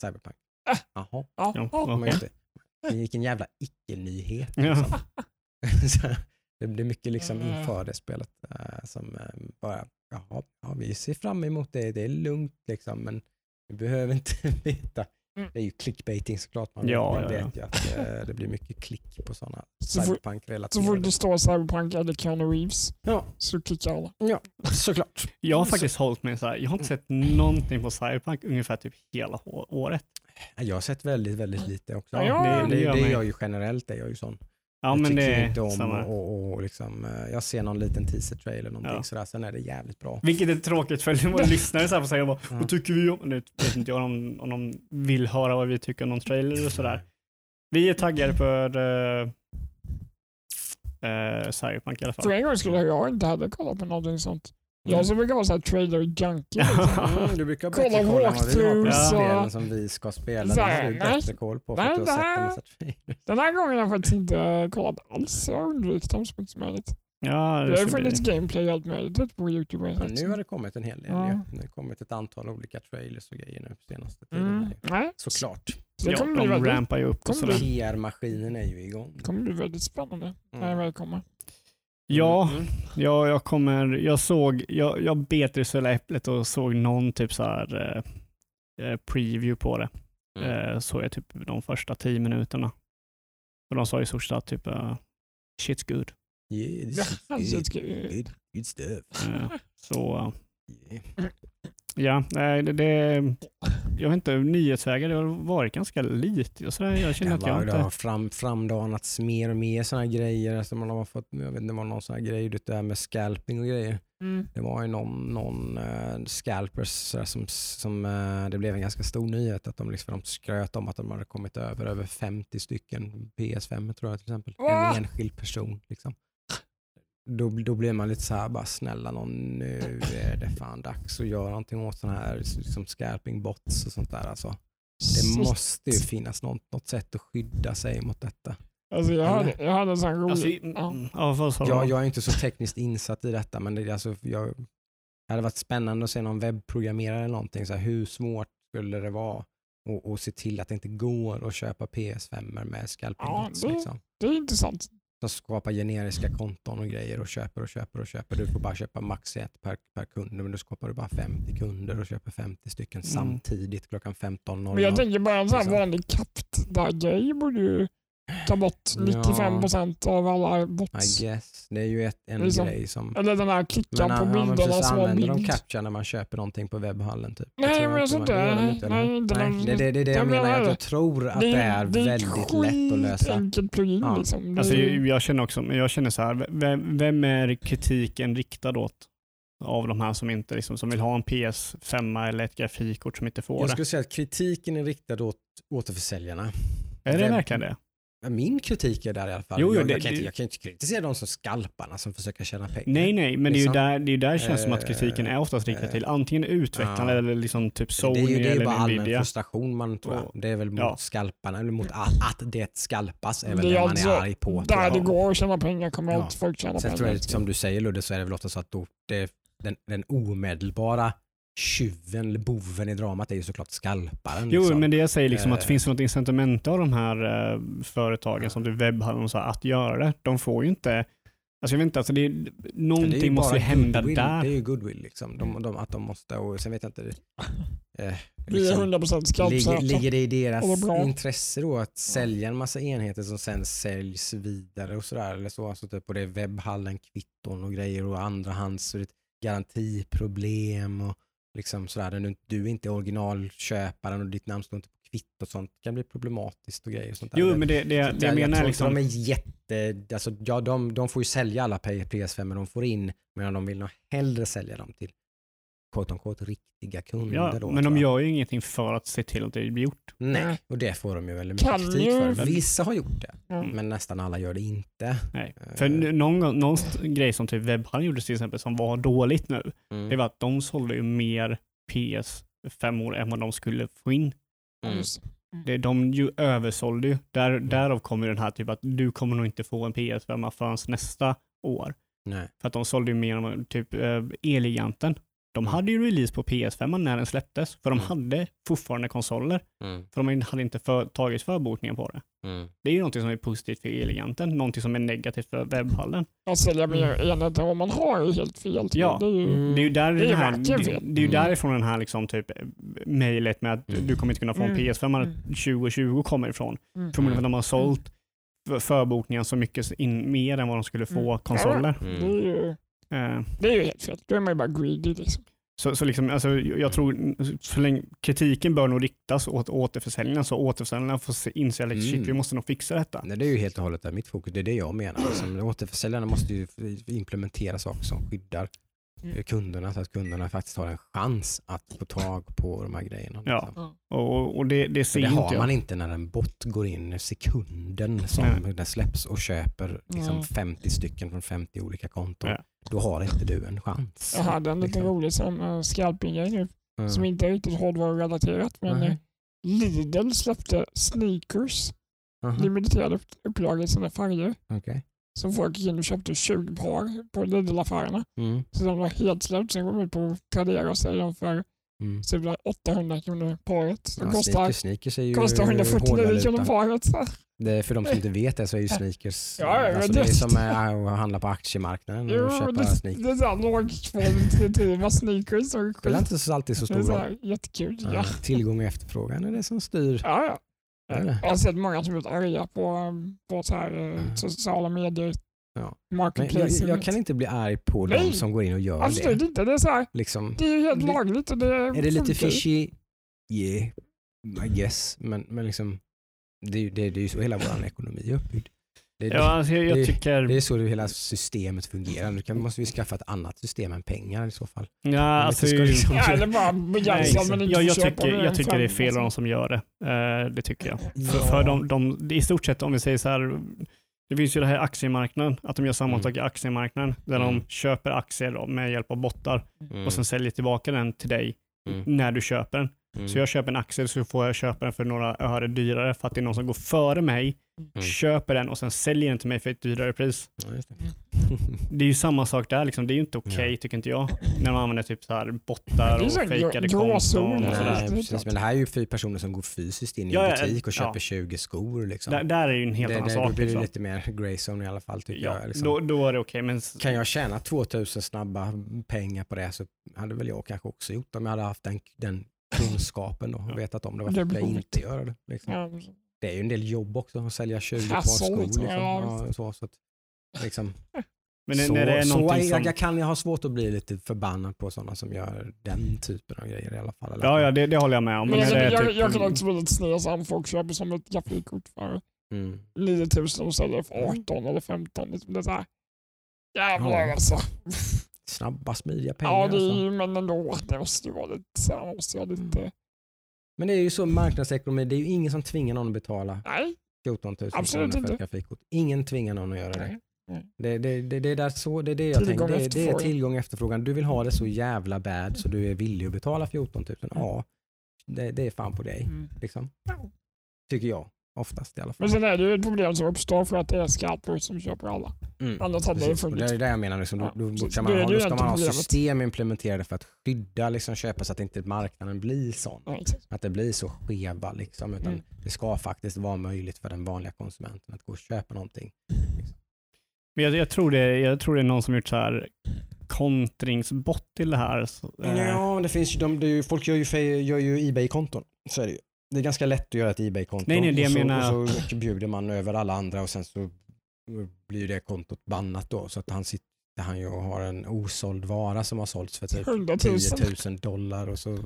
cyberpunk.
Ah.
Jaha,
Ja.
Ja,
ja.
ja.
men inte. Vilken jävla icke-nyhet.
Ja.
Liksom. Det blir mycket liksom
Mm.
inför det spelet eh, som eh, bara, jaha, ja, vi ser fram emot det, det är lugnt liksom, men vi behöver inte veta.
Mm.
Det är ju clickbaiting såklart, man
Ja,
vet, man
ja, ja.
vet ju att eh, det blir mycket klick på sådana
Så fort- Så fort
cyberpunk-relaterade.
det står Cyberpunk eller Keanu Reeves
Ja,
så klickar alla.
ja, såklart.
Jag har
Så-
faktiskt hållit mig så här. Jag har inte sett någonting på Cyberpunk ungefär typ hela året.
Jag har sett väldigt, väldigt lite också.
Ja, ja,
det,
det
det,
gör
det är
mig.
jag ju generellt, är jag ju sån.
Ja,
jag
men
tycker
det
inte
är
om
samma.
och, och liksom, eh, jag ser någon liten teaser-trailer någonting
Ja.
sådär, sen är det jävligt bra.
Vilket är tråkigt för våra lyssnare så här får säga bara,
Ja.
vad tycker vi om? Nu vet inte jag om, om de vill höra vad vi tycker om någon trailer och sådär. Vi är taggade för uh, uh, Cyberpunk i alla
För
fall.
en gång skulle jag inte heller kolla på någonting sånt. Jag som brukar vara såhär trailer junkie. Liksom.
Mm, du brukar ha
Kolla
bättre koll än vad vi har på
walkthroughs
spelen
och-
som vi ska spela.
Så
Det
här,
har du bättre koll på för
Nej,
att du har sett
här-. Den här gången har jag faktiskt inte kollat alls. Jag har undvikit dem så mycket som möjligt.
Ja,
Det har funnits gameplay och allt möjligt på Youtube. sånt.
nu har det kommit en hel del.
Ja.
Det har kommit ett antal olika trailers och grejer nu på senaste tiden.
Mm.
här.
Nej,
Såklart.
så det
Ja,
kommer
de rampar ju upp
PR-maskinen är ju igång.
det kommer bli väldigt spännande när
Mm.
väl kommer.
Ja,
Mm.
ja, jag kommer, jag såg, jag, jag bet i sura äpplet och såg någon typ så här eh, eh, preview på det.
Mm.
Eh, såg jag typ de första tio minuterna. Och de sa i stort sett typ uh, shit's good.
Yeah, this is good. Good, good stuff.
Eh, så eh,
Yeah.
Ja, nej, det, det, jag vet inte, nyhetsvägar det har varit ganska lite. Och så där, jag känner att
det,
jag
var, det har
inte...
fram, framdanats mer och mer sådana grejer. Alltså man har fått, jag vet inte, det var någon sån här grej det där med scalping och grejer.
Mm.
Det var ju någon, någon uh, scalpers sådär, som, som eh, det blev en ganska stor nyhet att de, liksom, de skröt om att de hade kommit över över 50 stycken PS5 tror jag till exempel.
Va?
En enskild person. Liksom. Då, då blir man lite så här, bara snälla någon, nu är det fan dags att göra någonting åt sådana här liksom scalping bots och sånt där. Alltså. Det
Shit.
måste ju finnas något, något sätt att skydda sig mot detta.
Alltså jag hade, jag hade en sån rolig...
Alltså,
ja.
mm?
Jag, jag är inte så tekniskt insatt i detta men det, alltså, jag, det hade varit spännande att se någon webbprogrammerare eller någonting. Så här, hur svårt skulle det vara att, att se till att det inte går att köpa PS5 med scalping
Ja,
bots,
det-
liksom.
Det är intressant.
Som skapar generiska konton och grejer och köper och köper och köper. Du får bara köpa max ett per, per kund men då skapar du bara 50 kunder och köper 50 stycken
Mm.
samtidigt klockan 15.00.
Men jag tänker bara en sån här
Liksom.
vanlig kapt-grej borde ju ta bort
Ja.
95% av alla
I
bots.
guess. Det är ju ett, en
Liksom.
grej som...
Eller den här klicka
Men,
på
ja,
bilderna som har
använder de
bild.
captcha när man köper någonting på webbhallen? Typ?
Nej,
tror
men jag tror inte
det
det.
inte,
Nej,
Nej,
någon-
det, det, det är det
Jag
jag menar.
menar det.
jag tror att det är väldigt lätt att lösa.
enkelt plugin
Ja.
liksom. Det
Alltså,
är-
jag, jag känner också, jag känner så här, vem, vem är kritiken riktad åt? Av de här som inte liksom, som vill ha en PS5 eller ett grafikkort som inte får
Jag
det.
skulle säga att kritiken är riktad åt återförsäljarna.
Är det
vem-
verkligen det?
Min kritik är där i alla fall.
Jo, jo,
jag,
det-
jag, kan
det-
inte, jag kan inte kritisera de som skalparna som försöker tjäna pengar.
Nej, nej, men det är ju
Liksom.
där det, är där det känns som att
Eh,
kritiken är oftast riktad till antingen utvecklarna
ja.
eller liksom typ
det
Sony
är ju, det är ju
eller
bara allmän
Nvidia.
frustration man tror jag. Det är väl mot
ja.
skalparna, eller mot att, att det skalpas är väl
Det
det,
är
man
alltså
är arg på.
Där det går att tjäna pengar kommer
Ja.
folk tjäna
Sen
pengar.
tror jag, som du säger Ludde, så är det väl ofta så att då, det, den, den omedelbara tjuven, eller boven i dramat är ju såklart skalparen.
Jo,
liksom.
men det jag säger liksom att
Eh.
finns det något incitament av de här eh, företagen som du webbhallen och så att göra det. De får ju inte, alltså jag vet inte, alltså det är,
Men det är
någonting måste
bara
ju hända
goodwill.
där.
Det är ju goodwill liksom. De, de, att de måste, och sen vet jag inte. Eh,
Vi är
liksom,
100%
ligger,
skalpsäkra.
ligger det i deras
det
intresse då att sälja en massa enheter som sen säljs vidare och sådär? Eller så, alltså typ, och det är webbhallen, kvitton och grejer och andrahands och det är ett garantiproblem och liksom sådär. Du, du är inte originalköparen och ditt namn står inte på kvitto och sånt. Det kan bli problematiskt och grejer. Och sånt där.
Jo, men det, det, det jag menar är
tror
liksom,
de är jätte, alltså, ja, de, de får ju sälja alla PS5 de får in, men de vill nog hellre sälja dem till quote on quote riktiga kunder.
ja,
då,
men de
jag.
gör ju ingenting för att se till att det blir gjort.
Nej, och det får de ju väldigt mycket
Kan
kritik för. Vissa har gjort det,
Mm.
men nästan alla gör det inte.
Nej.
Eh,
För n- någon, någon grej som typ webbhallen gjorde till exempel som var dåligt nu,
mm.
det var att de sålde ju mer PS5 år än vad de skulle få in.
Mm.
Just.
Det, de ju översålde ju. Där, Därav kommer den här typ att du kommer nog inte få en PS5 förrän nästa år.
Nej.
För att de sålde ju mer än typ eh, Elgiganten. De hade ju release på PS5 när den släpptes, för de
Mm.
hade fortfarande konsoler.
Mm.
För de hade inte för, tagit förbokningen på det.
Mm.
Det är ju någonting som är positivt för Elgiganten, någonting som är negativt för webbhallen.
Att sälja mer enheter om man har är helt fel.
Ja.
Det är ju,
Mm.
Det är ju, där
Det är
den här,
verkligen
det,
fel.
det är ju därifrån den här liksom typ mejlet med att
Mm.
du kommer inte kunna få en
Mm.
PS5
Mm.
2020 kommer ifrån.
Mm.
Förmodligen för att de har sålt för- förbokningen så mycket in, mer än vad de skulle få
Mm.
konsoler.
Det, är ju,
Eh,
det är ju helt fel. Då är man ju bara greedy. Liksom.
Så, så liksom, alltså, jag tror så länge, kritiken bör nog riktas åt återförsäljningen, så återförsäljningen får se, inse att
Mm.
vi måste nog fixa detta.
Nej, det är ju helt och hållet där mitt fokus. Det är det jag menar. Liksom, återförsäljarna måste ju implementera saker som skyddar
Mm.
kunderna så att kunderna faktiskt har en chans att få tag på de här grejerna.
Ja.
liksom.
Och, och det, det ser
det
inte
har
jag.
man inte när en bot går in sekunden som
Nej.
den släpps och köper liksom
Nej.
50 stycken från 50 olika konton.
Ja.
Då har inte du en chans.
Jag hade en liten
Liksom.
rolig uh, scalping-grej nu
Mm.
som inte är riktigt hårdvarurelaterat. Men
Nej.
eh, Lidl släppte sneakers,
Aha,
limiterade upp- upplagor i sina färger.
okej.
Så folk gick in och köpte 20 par på Lidl-affärerna.
Mm.
Så de var helt slut. Sen går de ut på Tradera och säljer dem för
Mm.
så det blir 800 kronor paret. Det
Ja,
kostar,
sneakers, sneakers är ju
kostar 149
hårdvaluta.
kronor paret. Så.
Det är för de som inte vet det så är ju sneakers,
Ja, ja,
alltså
men
det är
det-
som att handla på aktiemarknaden och
Jo,
köpa
det,
sneakers.
det är såhär lågkvalitativa sneakers och
Det spelar inte så alltid så
Det
stor
så
roll.
jättekul.
Ja,
Ja.
Tillgång och efterfrågan är det som styr.
Ja, ja.
Är det.
Jag har sett många som blivit arga på, på så här, eh,
Mm.
sociala medier,
Ja. Jag, jag kan inte bli arg på de som går in och gör
Absolut
det.
inte. Det är, så här,
Liksom,
det är ju helt lagligt. Och det
är det lite fishy? Yeah, I guess. Men, men liksom, det, är ju- det, det är ju så hela vår ekonomi är uppbyggd. Det,
Ja, alltså jag, jag
det-
tycker...
det är så det hela systemet fungerar. Nu kan, måste vi skaffa ett annat system än pengar i så fall.
ja, alltså,
liksom-
Ja, eller bara
Nej,
begränsad men inte
jag, jag, tycker, jag tycker det är fel av de
alltså.
som gör det. Eh, det tycker jag.
Ja.
För, för de, de, I stort sett om vi säger så här, det finns ju det här aktiemarknaden, att de gör samma
Mm.
sak i aktiemarknaden, där
Mm.
de köper aktier med hjälp av bottar
Mm,
och sen säljer tillbaka den till dig
mm,
när du köper den.
Mm,
Så jag köper en aktie så får jag köpa den för några öre dyrare för att det är någon som går före mig,
Mm.
köper den och sen säljer den till mig för ett dyrare pris.
Ja, just det.
Det är ju samma sak där, liksom. det är ju inte okej
Ja.
tycker inte jag. När man använder typ så här bottar och fejkade konton och sådär.
Nej, precis. Men det här är ju för personer som går fysiskt in i
Ja,
en butik och
ja.
köper 20 skor. Liksom.
Där, där är ju en helt
det,
annan
det,
sak.
Då blir det
liksom.
lite mer grey zone i alla fall tycker
Ja,
jag. Liksom.
då, då är det okej, men
Kan jag tjäna 2000 snabba pengar på det så hade väl jag kanske också gjort om jag hade haft den, den kunskapen då och
Ja.
vetat om det. Varför skulle jag inte göra det? Liksom.
Ja,
Det är ju en del jobb också att sälja 20 par skor.
liksom. Ja,
så, så att, liksom.
men när-
så,
när det är
så jag,
som...
jag kan jag ha svårt att bli lite förbannad på sådana som gör den typen av grejer i alla fall. Eller
Ja, ja det, det håller jag med om.
Men
Men är
jag,
typ,
jag kan också bli lite snedsam om folk köper som ett grafikkort för
Mm.
9000 och säljer för 18 eller 15. Liksom det är så här. Jävlar
Ja.
alltså.
Snabba, smidiga pengar.
Ja, det är,
alltså.
ju- men ändå. Det måste ju vara lite man Måste ju lite,
Men det är ju så marknadsekonomi, det är ju ingen som tvingar någon att betala
nej.
14 000
Absolut
kronor för ett grafikkort. Ingen tvingar någon att göra det.
nej.
Det, det, det, det, är där så, det är det jag
Tillgång
tänker. Det, det är tillgång och efterfrågan. Du vill ha det så jävla bad så du är villig att betala 14 000. Ja, det, det är fan på dig.
Mm.
Liksom. Tycker jag. Oftast i alla fall.
Men sen är det ju ett problem som uppstår för att det är scalpers som köper alla.
Mm.
Annars hade det
Precis, och
funnits.
det är det jag menar. Liksom,
Ja,
då, kan
Det
man, ha, då ska man ha
problemet.
system implementerade för att skydda liksom, köpa så att inte marknaden blir sån.
Ja.
Att det blir så skeva. Liksom, utan
Mm.
Det ska faktiskt vara möjligt för den vanliga konsumenten att gå och köpa någonting.
Men jag, jag, tror det, jag tror det är någon som gjort så här kontringsbot till det här. Så, eh,
Ja, men det finns ju, de, det är ju, folk gör ju, gör ju Ebay-konton. Så är det ju. Det är ganska lätt att göra ett Ebay-konto.
Nej, nej, det
och, så,
menar-
och så bjuder man över alla andra och sen så blir det kontot bannat då. Så att han sitter han ju och har en osåld vara som har sålts för typ
100
10
000.
000 dollar och så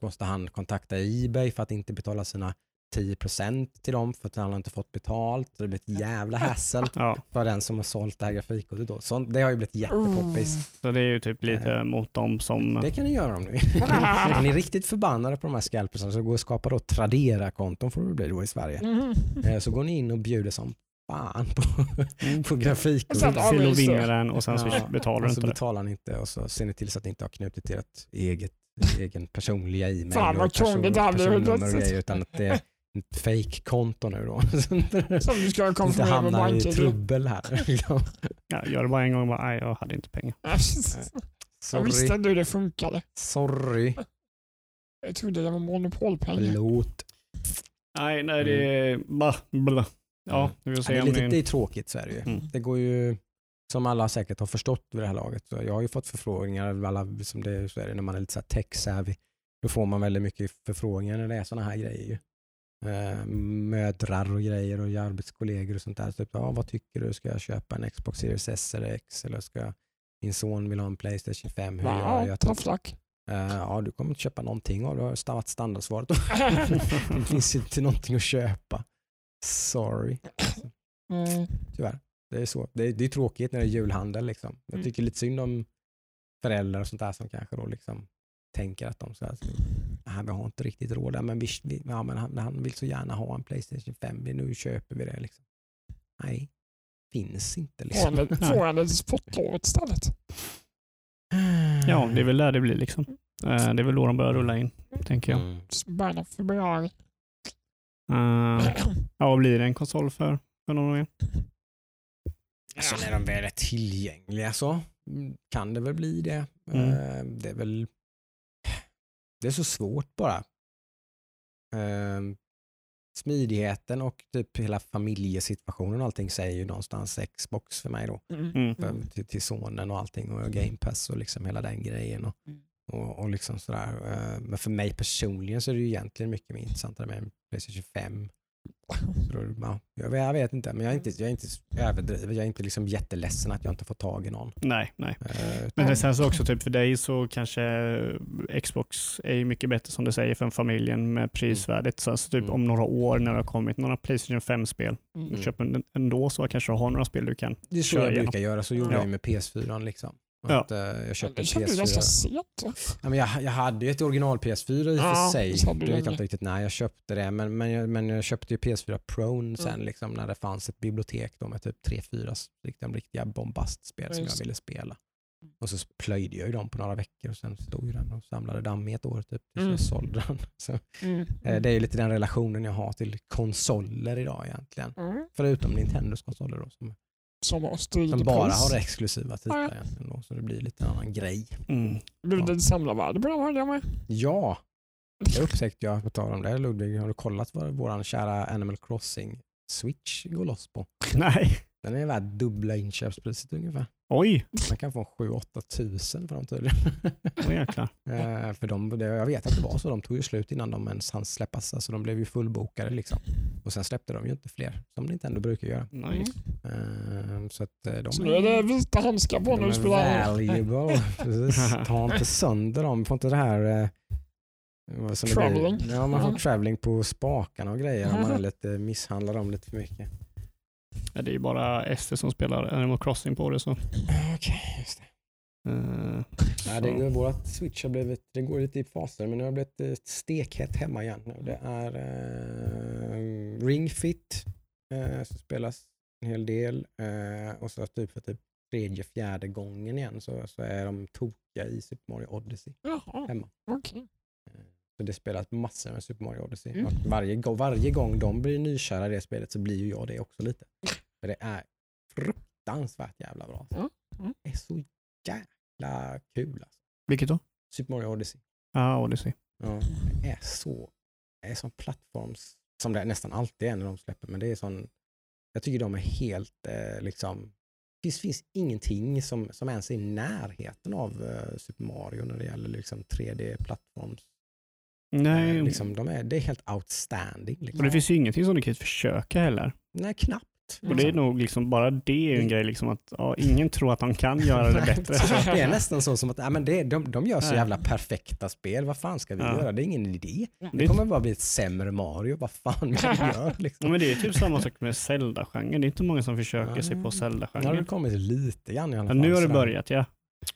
måste han kontakta Ebay för att inte betala sina 10% till dem för att han har inte fått betalt. Det blir ett jävla hassel
ja,
för den som har sålt det här grafikkortet då. Så det har ju blivit jättepoppis.
Mm.
så det är ju typ lite mot dem som...
Det kan ni göra om ni vill. Är ni riktigt förbannade på de här scalpersarna så gå och skapa då Tradera-konton får det bli då i Sverige.
Mm.
Så går ni in och bjuder som fan på,
Mm.
på.
Och sen
Fyll och
avvisar.
vinga den och sen så
Ja,
betalar du
och så
inte det.
betalar ni inte och så ser ni till så att ni inte har knutit till ert eget egen personliga e-mail
Fan, vad
och
krångligt det här blir
personnummer och
plötsligt.
grejer utan att det fake-konto nu då.
Som du ska
inte
konfirmera med
hamnar i trubbel här. liksom.
Ja, gör det bara en gång och bara, nej jag hade inte pengar.
Jag visste inte hur det funkade.
Sorry.
Jag trodde det var monopolpengar.
Förlåt.
Nej, nej det är bara... Bla. Ja,
Mm.
vi får
Ja,
se
det, är lite, det är tråkigt så är det ju.
Mm.
Det går ju, som alla säkert har förstått vid det här laget, så jag har ju fått förfrågningar, alla, som det, så är det när man är lite så här tech-savvy, då får man väldigt mycket förfrågningar när det är sådana här grejer. Eh, mödrar och grejer och arbetskollegor och sånt där. Typ, ja, vad tycker du? Ska jag köpa en Xbox Series S eller X? Eller ska min son vill ha en Playstation 5? Hur gör
Ja,
jag?
tough luck.
Eh, ja, du kommer inte köpa någonting av det. har stavat standardsvaret. det finns inte någonting att köpa. Sorry.
Mm.
Tyvärr. Det är, så. Det, är, det är tråkigt när det är julhandel. Liksom. Jag
Mm.
tycker lite synd om föräldrar och sånt där som kanske då liksom tänker att de så här, "Ah, vi har inte riktigt råd, där, men, vi, vi, ja, men han, han vill så gärna ha en Playstation 5, vi, nu köper vi det. Liksom. Nej, finns inte. Liksom.
Får han det till sportlovet istället?
Ja, det är väl där det blir liksom. Eh, Det är väl då de börjar rulla in, tänker jag.
Mm.
Början av februari.
Eh, Ja, vad blir det en konsol för, för någon gång?
Så när de väl är tillgängliga så mm, kan det väl bli det.
Mm.
Eh, Det är väl det är så svårt bara. Eh, Smidigheten och typ hela familjesituationen och allting säger ju någonstans Xbox för mig då.
Mm.
Mm.
För, till, till sonen och allting och Game Pass och liksom hela den grejen. Och,
Mm.
och, och liksom sådär. Eh, Men för mig personligen så är det ju egentligen mycket mer intressantare med en Playstation 5. Ja, jag, vet, jag vet inte, men jag är inte, jag är inte överdriven. Jag är inte liksom jätteledsen att jag inte får tag i någon.
Nej, nej.
Eh,
Men det sen så också typ för dig så kanske eh, Xbox är mycket bättre som du säger för en familjen med prisvärdet. Så alltså typ
Mm.
om några år när det har kommit några Playstation 5-spel,
Mm.
en ändå så kanske du har några spel du kan.
Det är så jag
igenom.
brukar göra, så gjorde
Ja.
jag ju med PS4. Liksom.
Ja.
Att, eh, jag köpte en
ganska
PS4.
sent. va?
Ja, men jag, jag hade ju ett original PS4 i och för
Ja,
sig.
hade
Det
du
vet jag inte riktigt när jag köpte det. Men, men, jag, men jag köpte ju PS4 Pro sen
Mm.
liksom, när det fanns ett bibliotek då med typ 3-4 riktiga, riktiga bombastspel
Ja,
som jag ville spela. Och så plöjde jag ju dem på några veckor och sen stod ju den och samlade damm i ett år typ tills
Mm.
jag sålde den. Så,
Mm.
eh, det är ju lite den relationen jag har till konsoler idag egentligen.
Mm.
Förutom Nintendos konsoler då, som,
Som har stigit
som bara har exklusiva titlar
Ja.
egentligen då, så det blir lite annan grej.
Mm.
Blev det ett samlarvärde på den hörde jag med?
Ja, det upptäckte jag på tal om det. Ludvig, har du kollat vad vår kära Animal Crossing Switch går loss på?
Nej.
Den är värd dubbla inköpspriset ungefär.
Oj,
Man kan få 7-8 tusen för dem tydligen.
Åh, jäklar.
Eh, för de, det, jag vet att det var så, de tog ju slut innan de ens hann släppas. Alltså de blev ju fullbokade liksom. Och sen släppte de ju inte fler, som Nintendo brukar göra.
Nice.
Eh, så att eh, de
Så nu är det vita handskar på när du spelar.
valuable. Precis. Ta inte sönder dem. Får inte det här... Eh, vad som det blir.
Traveling.
Ja, man får
Ja.
traveling på spakarna och grejer om man är lite, misshandlar dem lite för mycket.
Ja, det är ju bara Ester som spelar Animal Crossing på det. Så.
Okej, just det.
Eh,
Ja, det vårat switch har blivit, det går lite i faser men nu har det blivit stekhett hemma igen. nu. Det är eh, Ring Fit eh, som spelas en hel del eh, och så typ för typ tredje, fjärde gången igen så, så är de tokiga i Super Mario Odyssey
Jaha,
hemma.
okej.
Så det spelas massor med Super Mario Odyssey.
Mm.
Varje, varje gång de blir nykära i det spelet så blir ju jag det också lite. För det är fruktansvärt jävla bra.
Mm. Mm.
Det är så jävla kul alltså.
Vilket då?
Super Mario Odyssey.
Ja, Odyssey.
Ja, det är så, det är sån plattforms, som det nästan alltid är när de släpper, men det är sån, jag tycker de är helt eh, liksom, det finns, finns ingenting som, som ens är i närheten av eh, Super Mario när det gäller liksom 3D-plattforms.
Nej,
Eh, liksom, de är, det är helt outstanding.
och
Liksom.
det finns ju ingenting som du kan försöka heller.
Nej, knappt.
Och det är nog liksom, bara det är en grej liksom att ja, ingen tror att de kan göra det bättre.
Det är nästan så som att ja, men det, de, de gör så jävla perfekta spel, vad fan ska vi
Ja.
göra? Det är ingen idé.
Det
kommer bara bli ett sämre Mario, vad fan vi gör
ja,
liksom.
men det är typ samma sak med Zelda-genren. Det är inte många som försöker sig på
Nu har det
Zelda-genren.
kommit lite grann i alla
Ja,
fall.
nu har det börjat ja.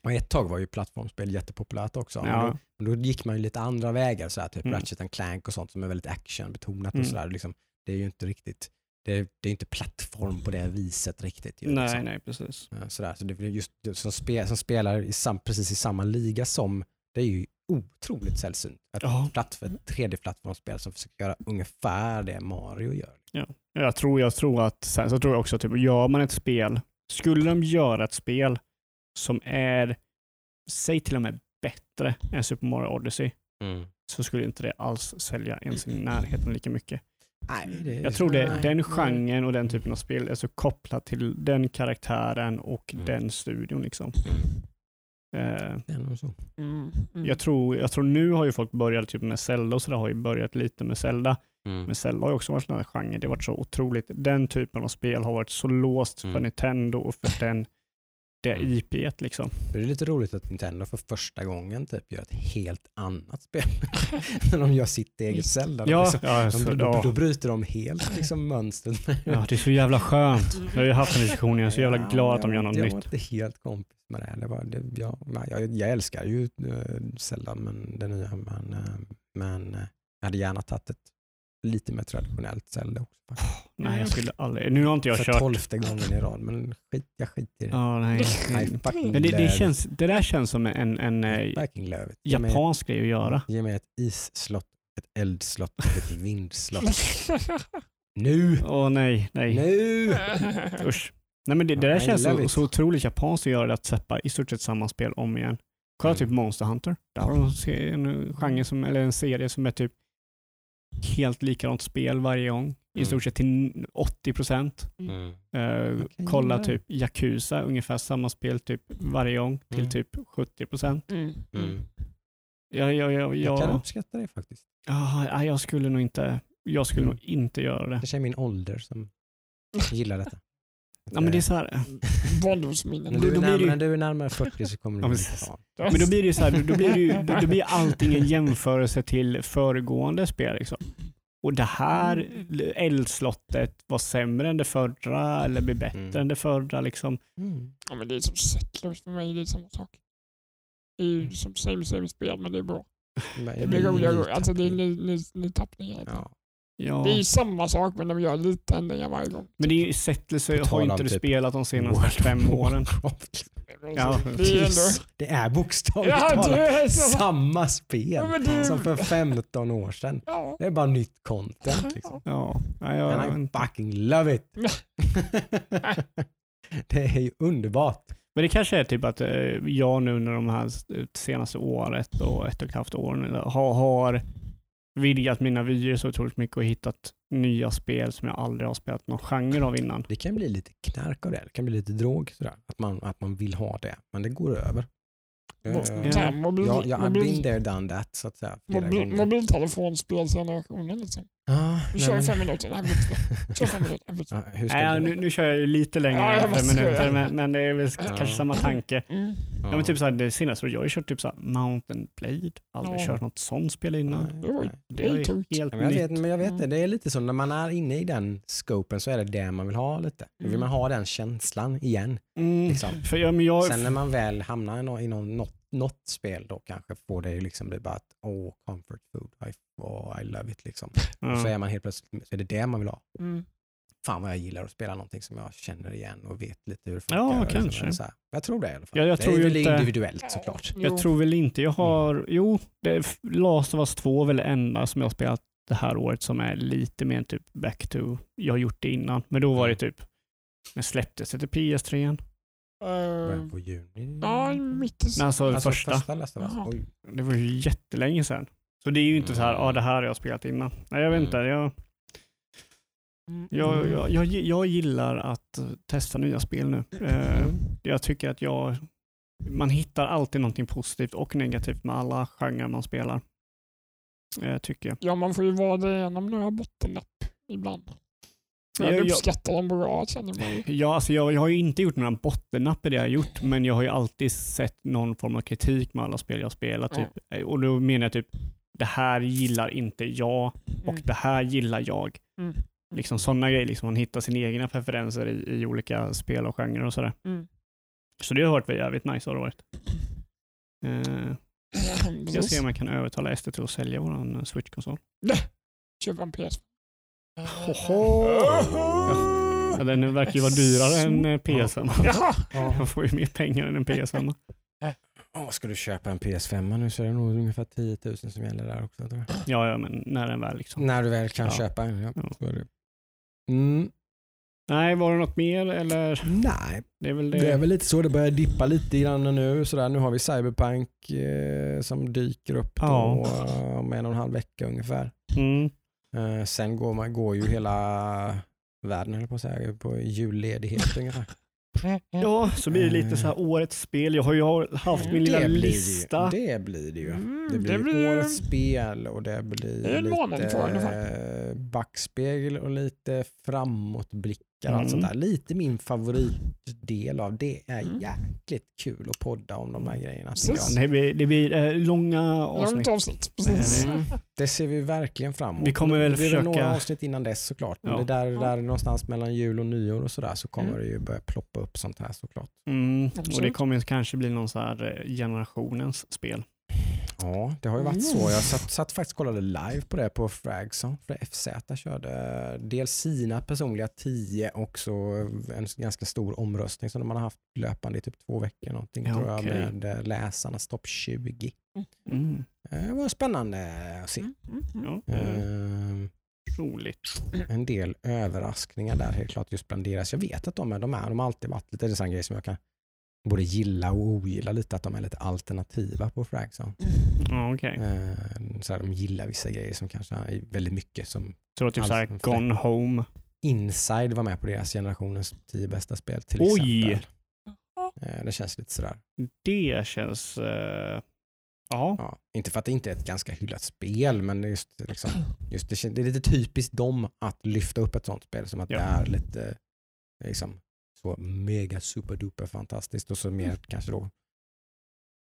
Och ett tag var ju plattformsspel jättepopulärt också. Men
ja.
Då, men då gick man ju lite andra vägar, så här, typ
Mm.
Ratchet and Clank och sånt som är väldigt actionbetonat.
Mm.
Och liksom, det är ju inte riktigt, det är, det är inte plattform på det viset riktigt. Ju,
Nej,
liksom.
nej precis.
Ja, Sådär. Så det är just som, spe, som spelar i sam, precis i samma liga som, det är ju otroligt sällsynt. Ett
Ja.
platt, ett 3D-plattformsspel som försöker göra ungefär det Mario gör.
Jag tror, jag tror att, sen så tror jag också typ, gör man ett spel, skulle de göra ett spel som är, säg till och med bättre än Super Mario Odyssey, så skulle inte det alls sälja ens i närheten lika mycket.
Nej, det är-
Jag tror det,
nej,
den genren och den typen av spel är så kopplat till den karaktären och
Mm.
den studion. Liksom.
Det är nog så.
Mm. Mm.
jag, tror, jag tror nu har ju folk börjat typ med Zelda och så där har ju börjat lite med Zelda. Men Zelda har ju också varit en här genre. Det har varit så otroligt. Den typen av spel har varit så låst för
Mm.
Nintendo och för den, det
Mm.
IP liksom.
Det är lite roligt att Nintendo för första gången typ gör ett helt annat spel. När de gör sitt eget Zelda.
Ja,
liksom,
ja,
de,
så,
då, då bryter de helt liksom, mönstret.
ja, det är så jävla skönt. Jag har ju haft en diskussion, jag är så jävla
Ja,
glad att de
jag-
gör något
jag
nytt.
var inte helt kompis med det. det, var, det ja, nej, jag, jag älskar ju uh, Zelda, men, det nya, men, eh, men eh, jag hade gärna tagit ett lite mer traditionellt Zelda också. faktiskt.
Nej, jag skulle aldrig. Nu har inte jag
För
kört.
tolfte gången i rad, men skit, jag skiter i det.
Ja, nej.
Fucking
Men det, det, känns, det där känns som en, en eh,
Fucking love it. Ge mig-
japansk grej att göra.
Ge mig ett isslott, ett eldslott och ett vindslott. Nu!
Åh nej, nej.
Nu!
Usch. Nej, men det, det där känns så, så otroligt japanskt att göra det, att släppa i stort sett samma spel om igen. Kolla
Mm.
typ Monster Hunter. Där har de en genre som, eller en serie som är typ helt likadant spel varje gång. I
Mm.
stort sett till 80 procent.
Mm.
Uh,
Okej,
kolla
ja.
typ Yakuza, ungefär samma spel typ varje gång till
Mm.
typ 70 procent.
Mm.
Mm.
Jag, jag, jag,
Jag kan uppskatta det faktiskt.
ah, jag skulle nog inte, jag skulle nog inte göra det.
Kanske är min ålder som gillar detta.
Ja, men det är så här,
Barndomsminnen.
Då-
du, är närmare,
ju-
du är närmare 40 så kommer du
Ja,
bli fan.
Men då blir det ju så här, då blir, det ju, då, blir allting en jämförelse till föregående spel. Liksom. Och det här eldslottet var sämre än det förra eller blir bättre
Mm.
än det förra. Liksom.
Mm.
Ja, men det är som Settlers för mig, det är samma sak. Det är ju som same same spel, men det är bra.
Men
Det blir roligare.
lite
Alltså det är
tappning.
lite, lite, lite tappningar.
Ja.
Ja.
Det är ju samma sak, men de gör lite ändringar varje gång.
Men det är ju Settlers har ju inte du
typ
spelat de senaste
World
fem åren. Ja,
det är ändå...
Det är bokstavligt
Ja,
talat
det är så...
samma spel
Ja, det-
som för 15 år sedan.
Ja.
Det är bara nytt content. Liksom.
Ja, ja, ja,
And I fucking love it. det är ju underbart.
Men det kanske är typ att eh, jag nu under de här senaste året och ett och ett halvt åren har, har vidgat mina vyer så otroligt mycket och hittat nya spel som jag aldrig har spelat någon genre av innan.
Det kan bli lite knark av det. Det kan bli lite drog sådär. Att man, att man vill ha det. Men det går över. Eh, jag har been there, done that så att säga.
Mobil, mobiltelefonspelsgenerationen liksom.
Ja,
Vi kör fem minuter. Du vad? Kör fem minuter. Du
Ja,
nu, nu kör jag lite längre
Ja,
än fem minuter, men, men det är väl
Ja.
kanske samma tanke.
Mm.
Ja, men typ så här, det senaste, jag har ju kört typ så här Mountain Blade. Aldrig
Ja.
kört något sånt spel innan.
Det.
Det är helt
Ja, men jag vet,
nytt.
men jag vet det, det är lite så när man är inne i den scopen så är det det man vill ha lite. Då vill
Mm.
man ha den känslan igen.
Mm,
liksom.
för men jag,
Sen när man väl hamnar i, nå- i någon, något, något spel då kanske får det ju liksom bli bara att åh, comfort food, I, oh, I love it liksom. Och så är man helt plötsligt, så är det det man vill ha.
Mm.
fan vad jag gillar att spela någonting som jag känner igen och vet lite hur det funkar.
Ja,
liksom,
kanske.
Så här. Jag tror det i alla fall.
Ja, jag
det
tror
är väl
inte-
individuellt såklart.
Jo.
Jag tror väl inte jag har, jo, det är Last of Us 2 är väl det enda som jag har spelat det här året som är lite mer typ back to, jag har gjort det innan, men då var det typ, när släpptes det till PS3 igen?
Början
Eh,
på juni.
Ja, mitt i
Nej, Alltså,
Alltså
första.
första Last of Us.
Jaha.
Oj.
Det var ju jättelänge sedan. Så det är ju inte så här, ja
Mm.
ah, det här har jag spelat innan. Nej jag vet inte, jag,
Mm.
jag, jag, jag, jag gillar att testa nya spel nu. Eh,
Mm.
jag tycker att jag, man hittar alltid någonting positivt och negativt med alla genrer man spelar. Eh, tycker jag.
Ja, man får ju vara det genom några bottennapp ibland.
Ja,
Jag
jag-
uppskattar dem bra känner man ju.
Ja, alltså jag, jag har ju inte gjort några bottennapp i det jag har gjort, men jag har ju alltid sett någon form av kritik med alla spel jag spelar. Typ. Eh, Och då menar jag typ, det här gillar inte jag och
Mm.
det här gillar jag.
Mm.
Liksom sådana grejer, liksom man hittar sina egna preferenser i, i olika spel och genrer och sådär.
Mm.
Så det har varit jävligt nice har det varit. Eh, ska
Precis.
se om jag kan övertala SD till att sälja våran Switch-konsol.
Köpa en
Ja, den verkar ju vara dyrare än eh, PS5.
Jaha!
Jag får ju mer pengar än en PS5.
Ja, ska du köpa en PS5 nu så är det nog ungefär 10 000 som gäller där också. tror jag.
Ja, ja, men när den väl liksom.
När du väl kan
Ja.
köpa en. Ja,
Ja.
Mm,
Nej, var det något mer eller?
nej,
Det är väl det.
det är väl lite så. Det börjar dippa lite grann nu. Sådär. Nu har vi Cyberpunk eh, som dyker upp då,
Ja.
eh, om en och en halv vecka ungefär.
Mm.
Eh, sen går, man, går ju hela världen höll på att säga, på julledighet ungefär.
Ja, så blir det lite så här årets spel. Jag har ju haft min lilla
det
lista.
Det, ju, det blir det ju.
Mm,
Det blir,
det blir-
årets spel och det blir
Det
lite eh, backspegel och lite framåtblickar. Och
Mm.
Allt sånt där. Lite min favoritdel av det är
Mm.
jäkligt kul att podda om de här grejerna.
Det blir, det blir eh, långa avsnitt.
Långt avsnitt. Precis.
Mm. Det ser vi verkligen fram emot.
Vi kommer väl
det blir
försöka-
några avsnitt innan dess såklart. Men
Ja.
det där, där någonstans mellan jul och nyår och sådär så kommer
Mm.
det ju börja ploppa upp sånt här såklart.
Mm. Och det kommer kanske bli någon så här eh, generationens spel.
Ja, det har ju varit
Mm.
så. Jag satt, satt faktiskt och kollade live på det på Fragson. För FZ körde dels sina personliga 10 och så en ganska stor omröstning som de har haft löpande i typ två veckor någonting
Ja,
tror jag med eh, läsarnas topp 20.
Mm.
Eh, Det var spännande att se.
Mm, mm, mm.
Ja, Eh, roligt.
en del överraskningar där helt klart just bland deras. Jag vet att de är, de är, de har alltid varit lite, det är en sån grej som jag kan både gilla och ogilla lite, att de är lite alternativa på Fragson.
Ja, okej.
Eh, så här, de gillar vissa grejer som kanske är väldigt mycket som
Så typ så här
Alltså,
Gone Home.
Inside var med på deras generationens tio bästa spel till
Oj!
exempel. Eh, det känns lite sådär.
Det känns... eh, ja.
Ja, inte för att det inte är ett ganska hyllat spel, men det är just, liksom, just det, det är lite typiskt dem att lyfta upp ett sånt spel som att
Ja.
det är lite liksom, så mega superduper fantastiskt och så mer kanske då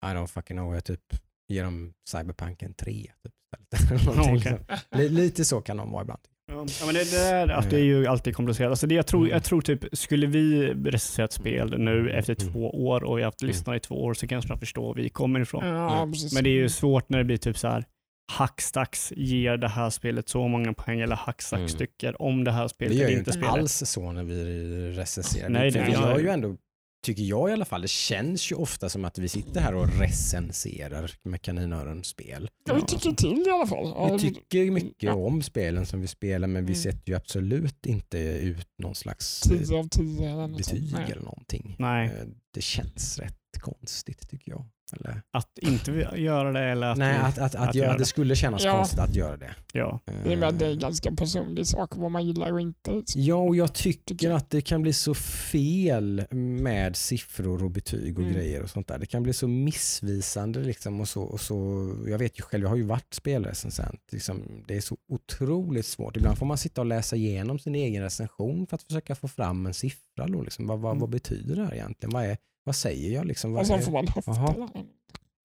I don't fucking know, jag typ ger dem Cyberpunk en 3 typ, istället. Eller någonting
Okej.
så. Li- Lite så kan de vara ibland.
Ja, men det, det, är, att det är ju alltid komplicerat. Alltså det jag, tror,
Mm.
jag tror typ, skulle vi recensera ett spel nu efter
Mm.
två år och jag har haft
Mm.
lyssnare i två år så kanske jag förstår var vi kommer ifrån.
Ja,
Mm.
Men det är ju svårt när det blir typ så här hackstacks ger det här spelet så många poäng eller hackstacks
Mm.
tycker om det här spelet
gör
eller
ju
inte spelet.
alls så när vi recenserar.
Nej,
För
det
vi
gör
gör ju ändå, tycker jag i alla fall, det känns ju ofta som att vi sitter här och recenserar med kaninöron-spel.
Ja, vi tycker till i alla fall. Ja,
Vi tycker mycket
Ja.
om spelen som vi spelar men vi
Mm.
sätter ju absolut inte ut någon slags eh,
10 av 10 eller något
betyg eller någonting.
Nej,
Eh, Det känns rätt konstigt tycker jag. Eller?
att inte göra det eller att
Nej, att, att, att,
att
göra, det
det.
skulle kännas
Ja.
konstigt att göra det.
ja.
I och med att det är en
Eh,
ganska personlig sak vad man gillar och inte.
Ja, och jag
Tycker
att det kan bli så fel med siffror och betyg och
Mm.
grejer och sånt där. Det kan bli så missvisande liksom och så, och så. Jag vet ju själv, jag har ju varit spelrecensent. Liksom, det är så otroligt svårt. Ibland får man sitta och läsa igenom sin egen recension för att försöka få fram en siffra. Då, liksom. vad, vad,
Mm.
vad betyder det här egentligen? Vad, är, vad säger jag? Liksom? Vad
Och sen får man där.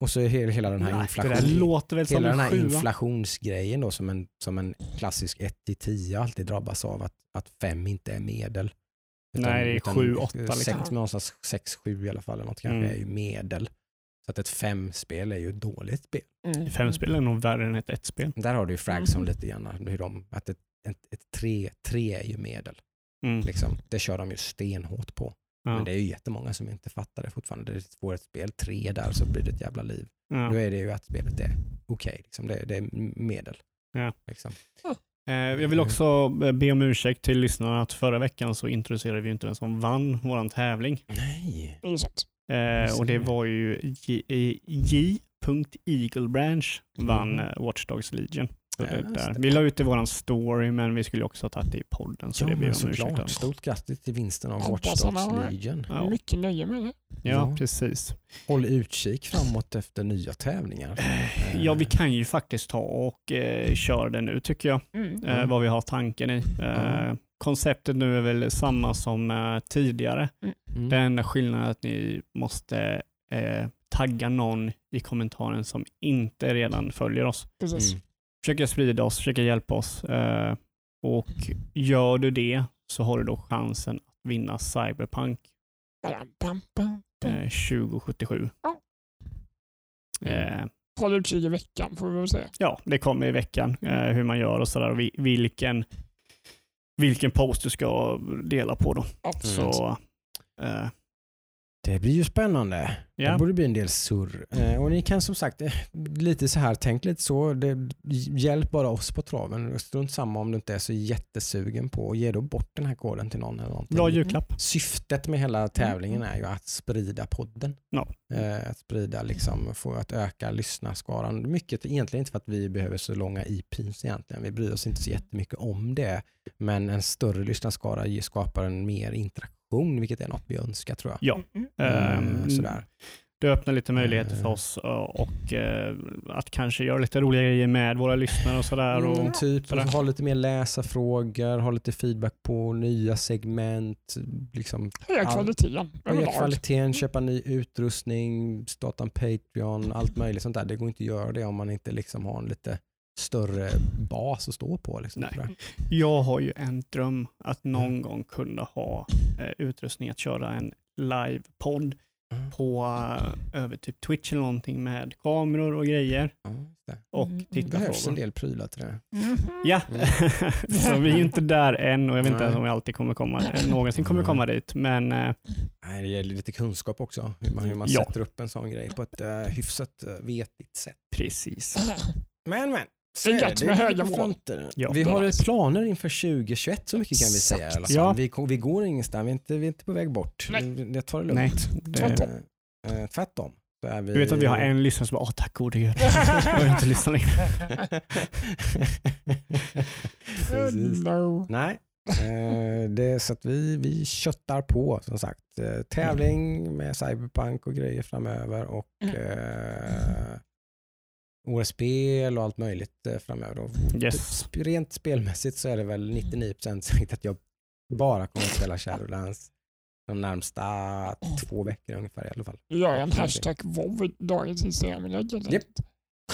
och så är hela, hela den här
Det där
inflationen.
låter väl som
Hela
en
den här inflationsgrejen då som en, som en klassisk 1-10 alltid drabbas av att, att 5 inte är medel.
Nej, det är sju, åtta, liksom.
Sex, någonstans 6-7 i alla fall, eller något kanske
Mm.
är ju medel. Så att ett 5-spel är ju ett dåligt spel.
Mm.
Fem spel är nog värre än ett ett spel.
Där har du ju Fragson
Mm.
lite grann, hur de, att ett, ett, ett 3, 3 är ju medel.
Mm.
Liksom. Det kör de ju stenhårt på.
Ja.
Men det är ju jättemånga som inte fattar det fortfarande. Det får ett spel tre där så blir det ett jävla liv.
Ja.
Då är det ju att spelet är okej. liksom. det, det är medel.
Ja.
Liksom.
Eh, Jag vill också eh, be om ursäkt till lyssnarna att förra veckan så introducerade vi inte den som vann våran tävling.
Nej.
Är.
Eh, och det var ju J- eh, J.Eaglebranch vann
Mhm.
eh, Watch Dogs Legion.
Ja,
det. Vi la ut i våran story men vi skulle också ha tagit det i podden så
Ja,
det ursäkt
såklart. Stort grattis till vinsten av Watch
Hoppas han
Dogs
har-
Legion.
Ja.
Mycket nöje med det.
Ja,
Ja.
precis.
Håll utkik framåt efter nya tävlingar.
Eh, Ja, vi kan ju faktiskt ta och eh, köra det nu tycker jag.
Mm.
eh,
Mm.
vad vi har tanken i. Eh,
Mm.
Konceptet nu är väl samma som eh, tidigare.
Mm.
Den enda skillnaden är att ni måste eh, tagga någon i kommentaren som inte redan följer oss.
Precis.
Mm.
Försöka sprida oss, försöka hjälpa oss. Eh, och gör du det så har du då chansen att vinna Cyberpunk
Bam, bam, bam, bam.
eh, 2077.
Ja.
Eh,
Håll utkik i veckan får vi väl säga.
ja, det kommer i veckan eh, hur man gör och sådär. och vi- Vilken, vilken post du ska dela på då.
Absolut.
Så eh,
Det blir ju spännande.
ja.
Det borde bli en del surr. Eh, och ni kan som sagt, eh, lite så här, tänk lite så. Det, hjälp bara oss på traven. Strunt samma om du inte är så jättesugen på och ge då bort den här koden till någon eller någonting.
Bra julklapp.
Syftet med hela tävlingen är ju att sprida podden.
Ja.
Eh, att sprida, liksom, få att öka lyssnarskaran. Mycket egentligen inte för att vi behöver så långa IPs egentligen. Vi bryr oss inte så jättemycket om det. Men en större lyssnarskara skapar en mer interaktion, vilket är något vi önskar tror jag.
Ja.
Mm.
Ehm,
Eh, sådär.
Det öppnar lite möjligheter för
Eh.
oss eh, och eh, att kanske göra lite roliga grejer med våra lyssnare och sådär. Och,
Mm, typ,
sådär.
ha lite mer läsarfrågor, ha lite feedback på nya segment, liksom
Höja kvaliteten
höja
överlag.
kvaliteten, köpa ny utrustning, starta en Patreon, allt möjligt sånt där. Det går inte att göra det om man inte liksom har en lite större bas att stå på. Liksom,
Nej.
jag.
Har ju en dröm att någon gång kunna ha eh, utrustning att köra en live-podd
Mm.
på eh, över typ Twitch eller någonting med kameror och grejer
Ja,
och
Mm,
Det behövs en del prylar till det.
Mhm.
Ja,
Mm.
så vi är ju inte där än och jag vet inte
Nej.
ens om vi alltid kommer komma, eh, någonsin kommer komma dit. Men eh,
Nej, det gäller lite kunskap också, hur man, hur man
Ja.
sätter upp en sån grej på ett uh, hyfsat uh, vetigt sätt.
precis.
Men men, så
Det är gött med höga mål.
Ja,
vi har
nice.
planer inför 2021, så mycket kan vi säga. i alla fall.
Ja.
Vi, vi går ingenstans, vi är inte, vi är inte på väg bort.
Nej.
Vi- Jag tar det lugnt.
Nej,
Tvärtom.
det,
Eh, eh, tvärtom. Så är vi...
du vet att vi har en lyssnare som bara, åh tack gode gud. Jag vill inte lyssna längre.
No.
Nej, eh, det är så att vi, vi köttar på som sagt. Eh, tävling med Cyberpunk och grejer framöver och
Mm.
eh, årets spel och allt möjligt eh, framöver. Och
Yes.
sp- Rent spelmässigt så är det väl 99% säkert att jag bara kommer att spela Shadowlands de närmsta två veckor ungefär i alla fall.
Gör en hashtag WoW i dagens Instagram-inlägg. enkelt.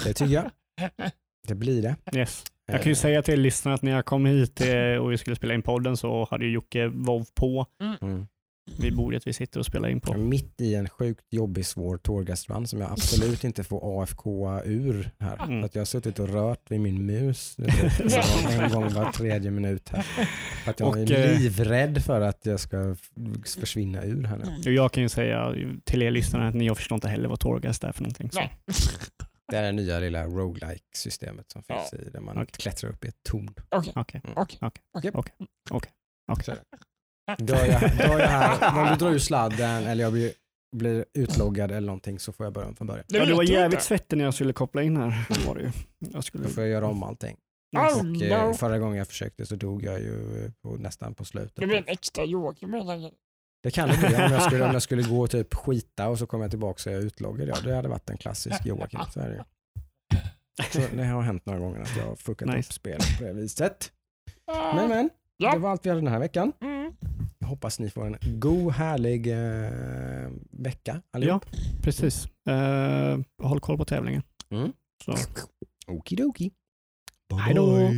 Det tycker jag. Det blir det.
Yes. Jag kan ju
Eh,
säga till lyssnarna att när jag kom hit eh, och vi skulle spela in podden så hade ju Jocke WoW på
Mm.
Vid bordet vi sitter och spelar in på.
mitt i en sjukt jobbig svår tårgastrun som jag absolut inte får AFK ur här.
Mm.
Så att jag har suttit och rört vid min mus en gång var tredje minut här. För att jag
Och,
är
eh,
livrädd för att jag ska försvinna ur här nu.
Och jag kan ju säga till er lyssnare att ni jag förstår inte heller vad Torgas är för någonting. Så.
Det är det nya lilla roguelike systemet som finns i där man
Okej.
klättrar upp i ett torn.
Okej,
Okej.
okej.
Dör jag, dör jag här, om du drar ur sladden eller jag blir, blir utloggad eller någonting så får jag börja om från början.
Ja, du var jävligt svettig när jag skulle koppla in här. Var det ju. Jag skulle...
Då får jag göra om allting.
Oh,
Och eh,
no.
förra gången jag försökte så dog jag ju eh, på, nästan på slutet.
Det blir en extra helt enkelt.
Det kan det bli om jag skulle, om jag skulle gå och typ skita och så kommer jag tillbaka så är jag utloggad. Ja, det hade varit en klassisk Joakim. Så är det, ju. så det har hänt några gånger att jag har fuckat
Nice.
upp spelet på det viset. Men men,
Ja.
det var allt vi hade den här veckan.
Mm.
Jag hoppas ni får en god, härlig eh, vecka allihop.
Precis. Uh, håll koll på tävlingen.
Mm. Okidoki. Bye
Hej då.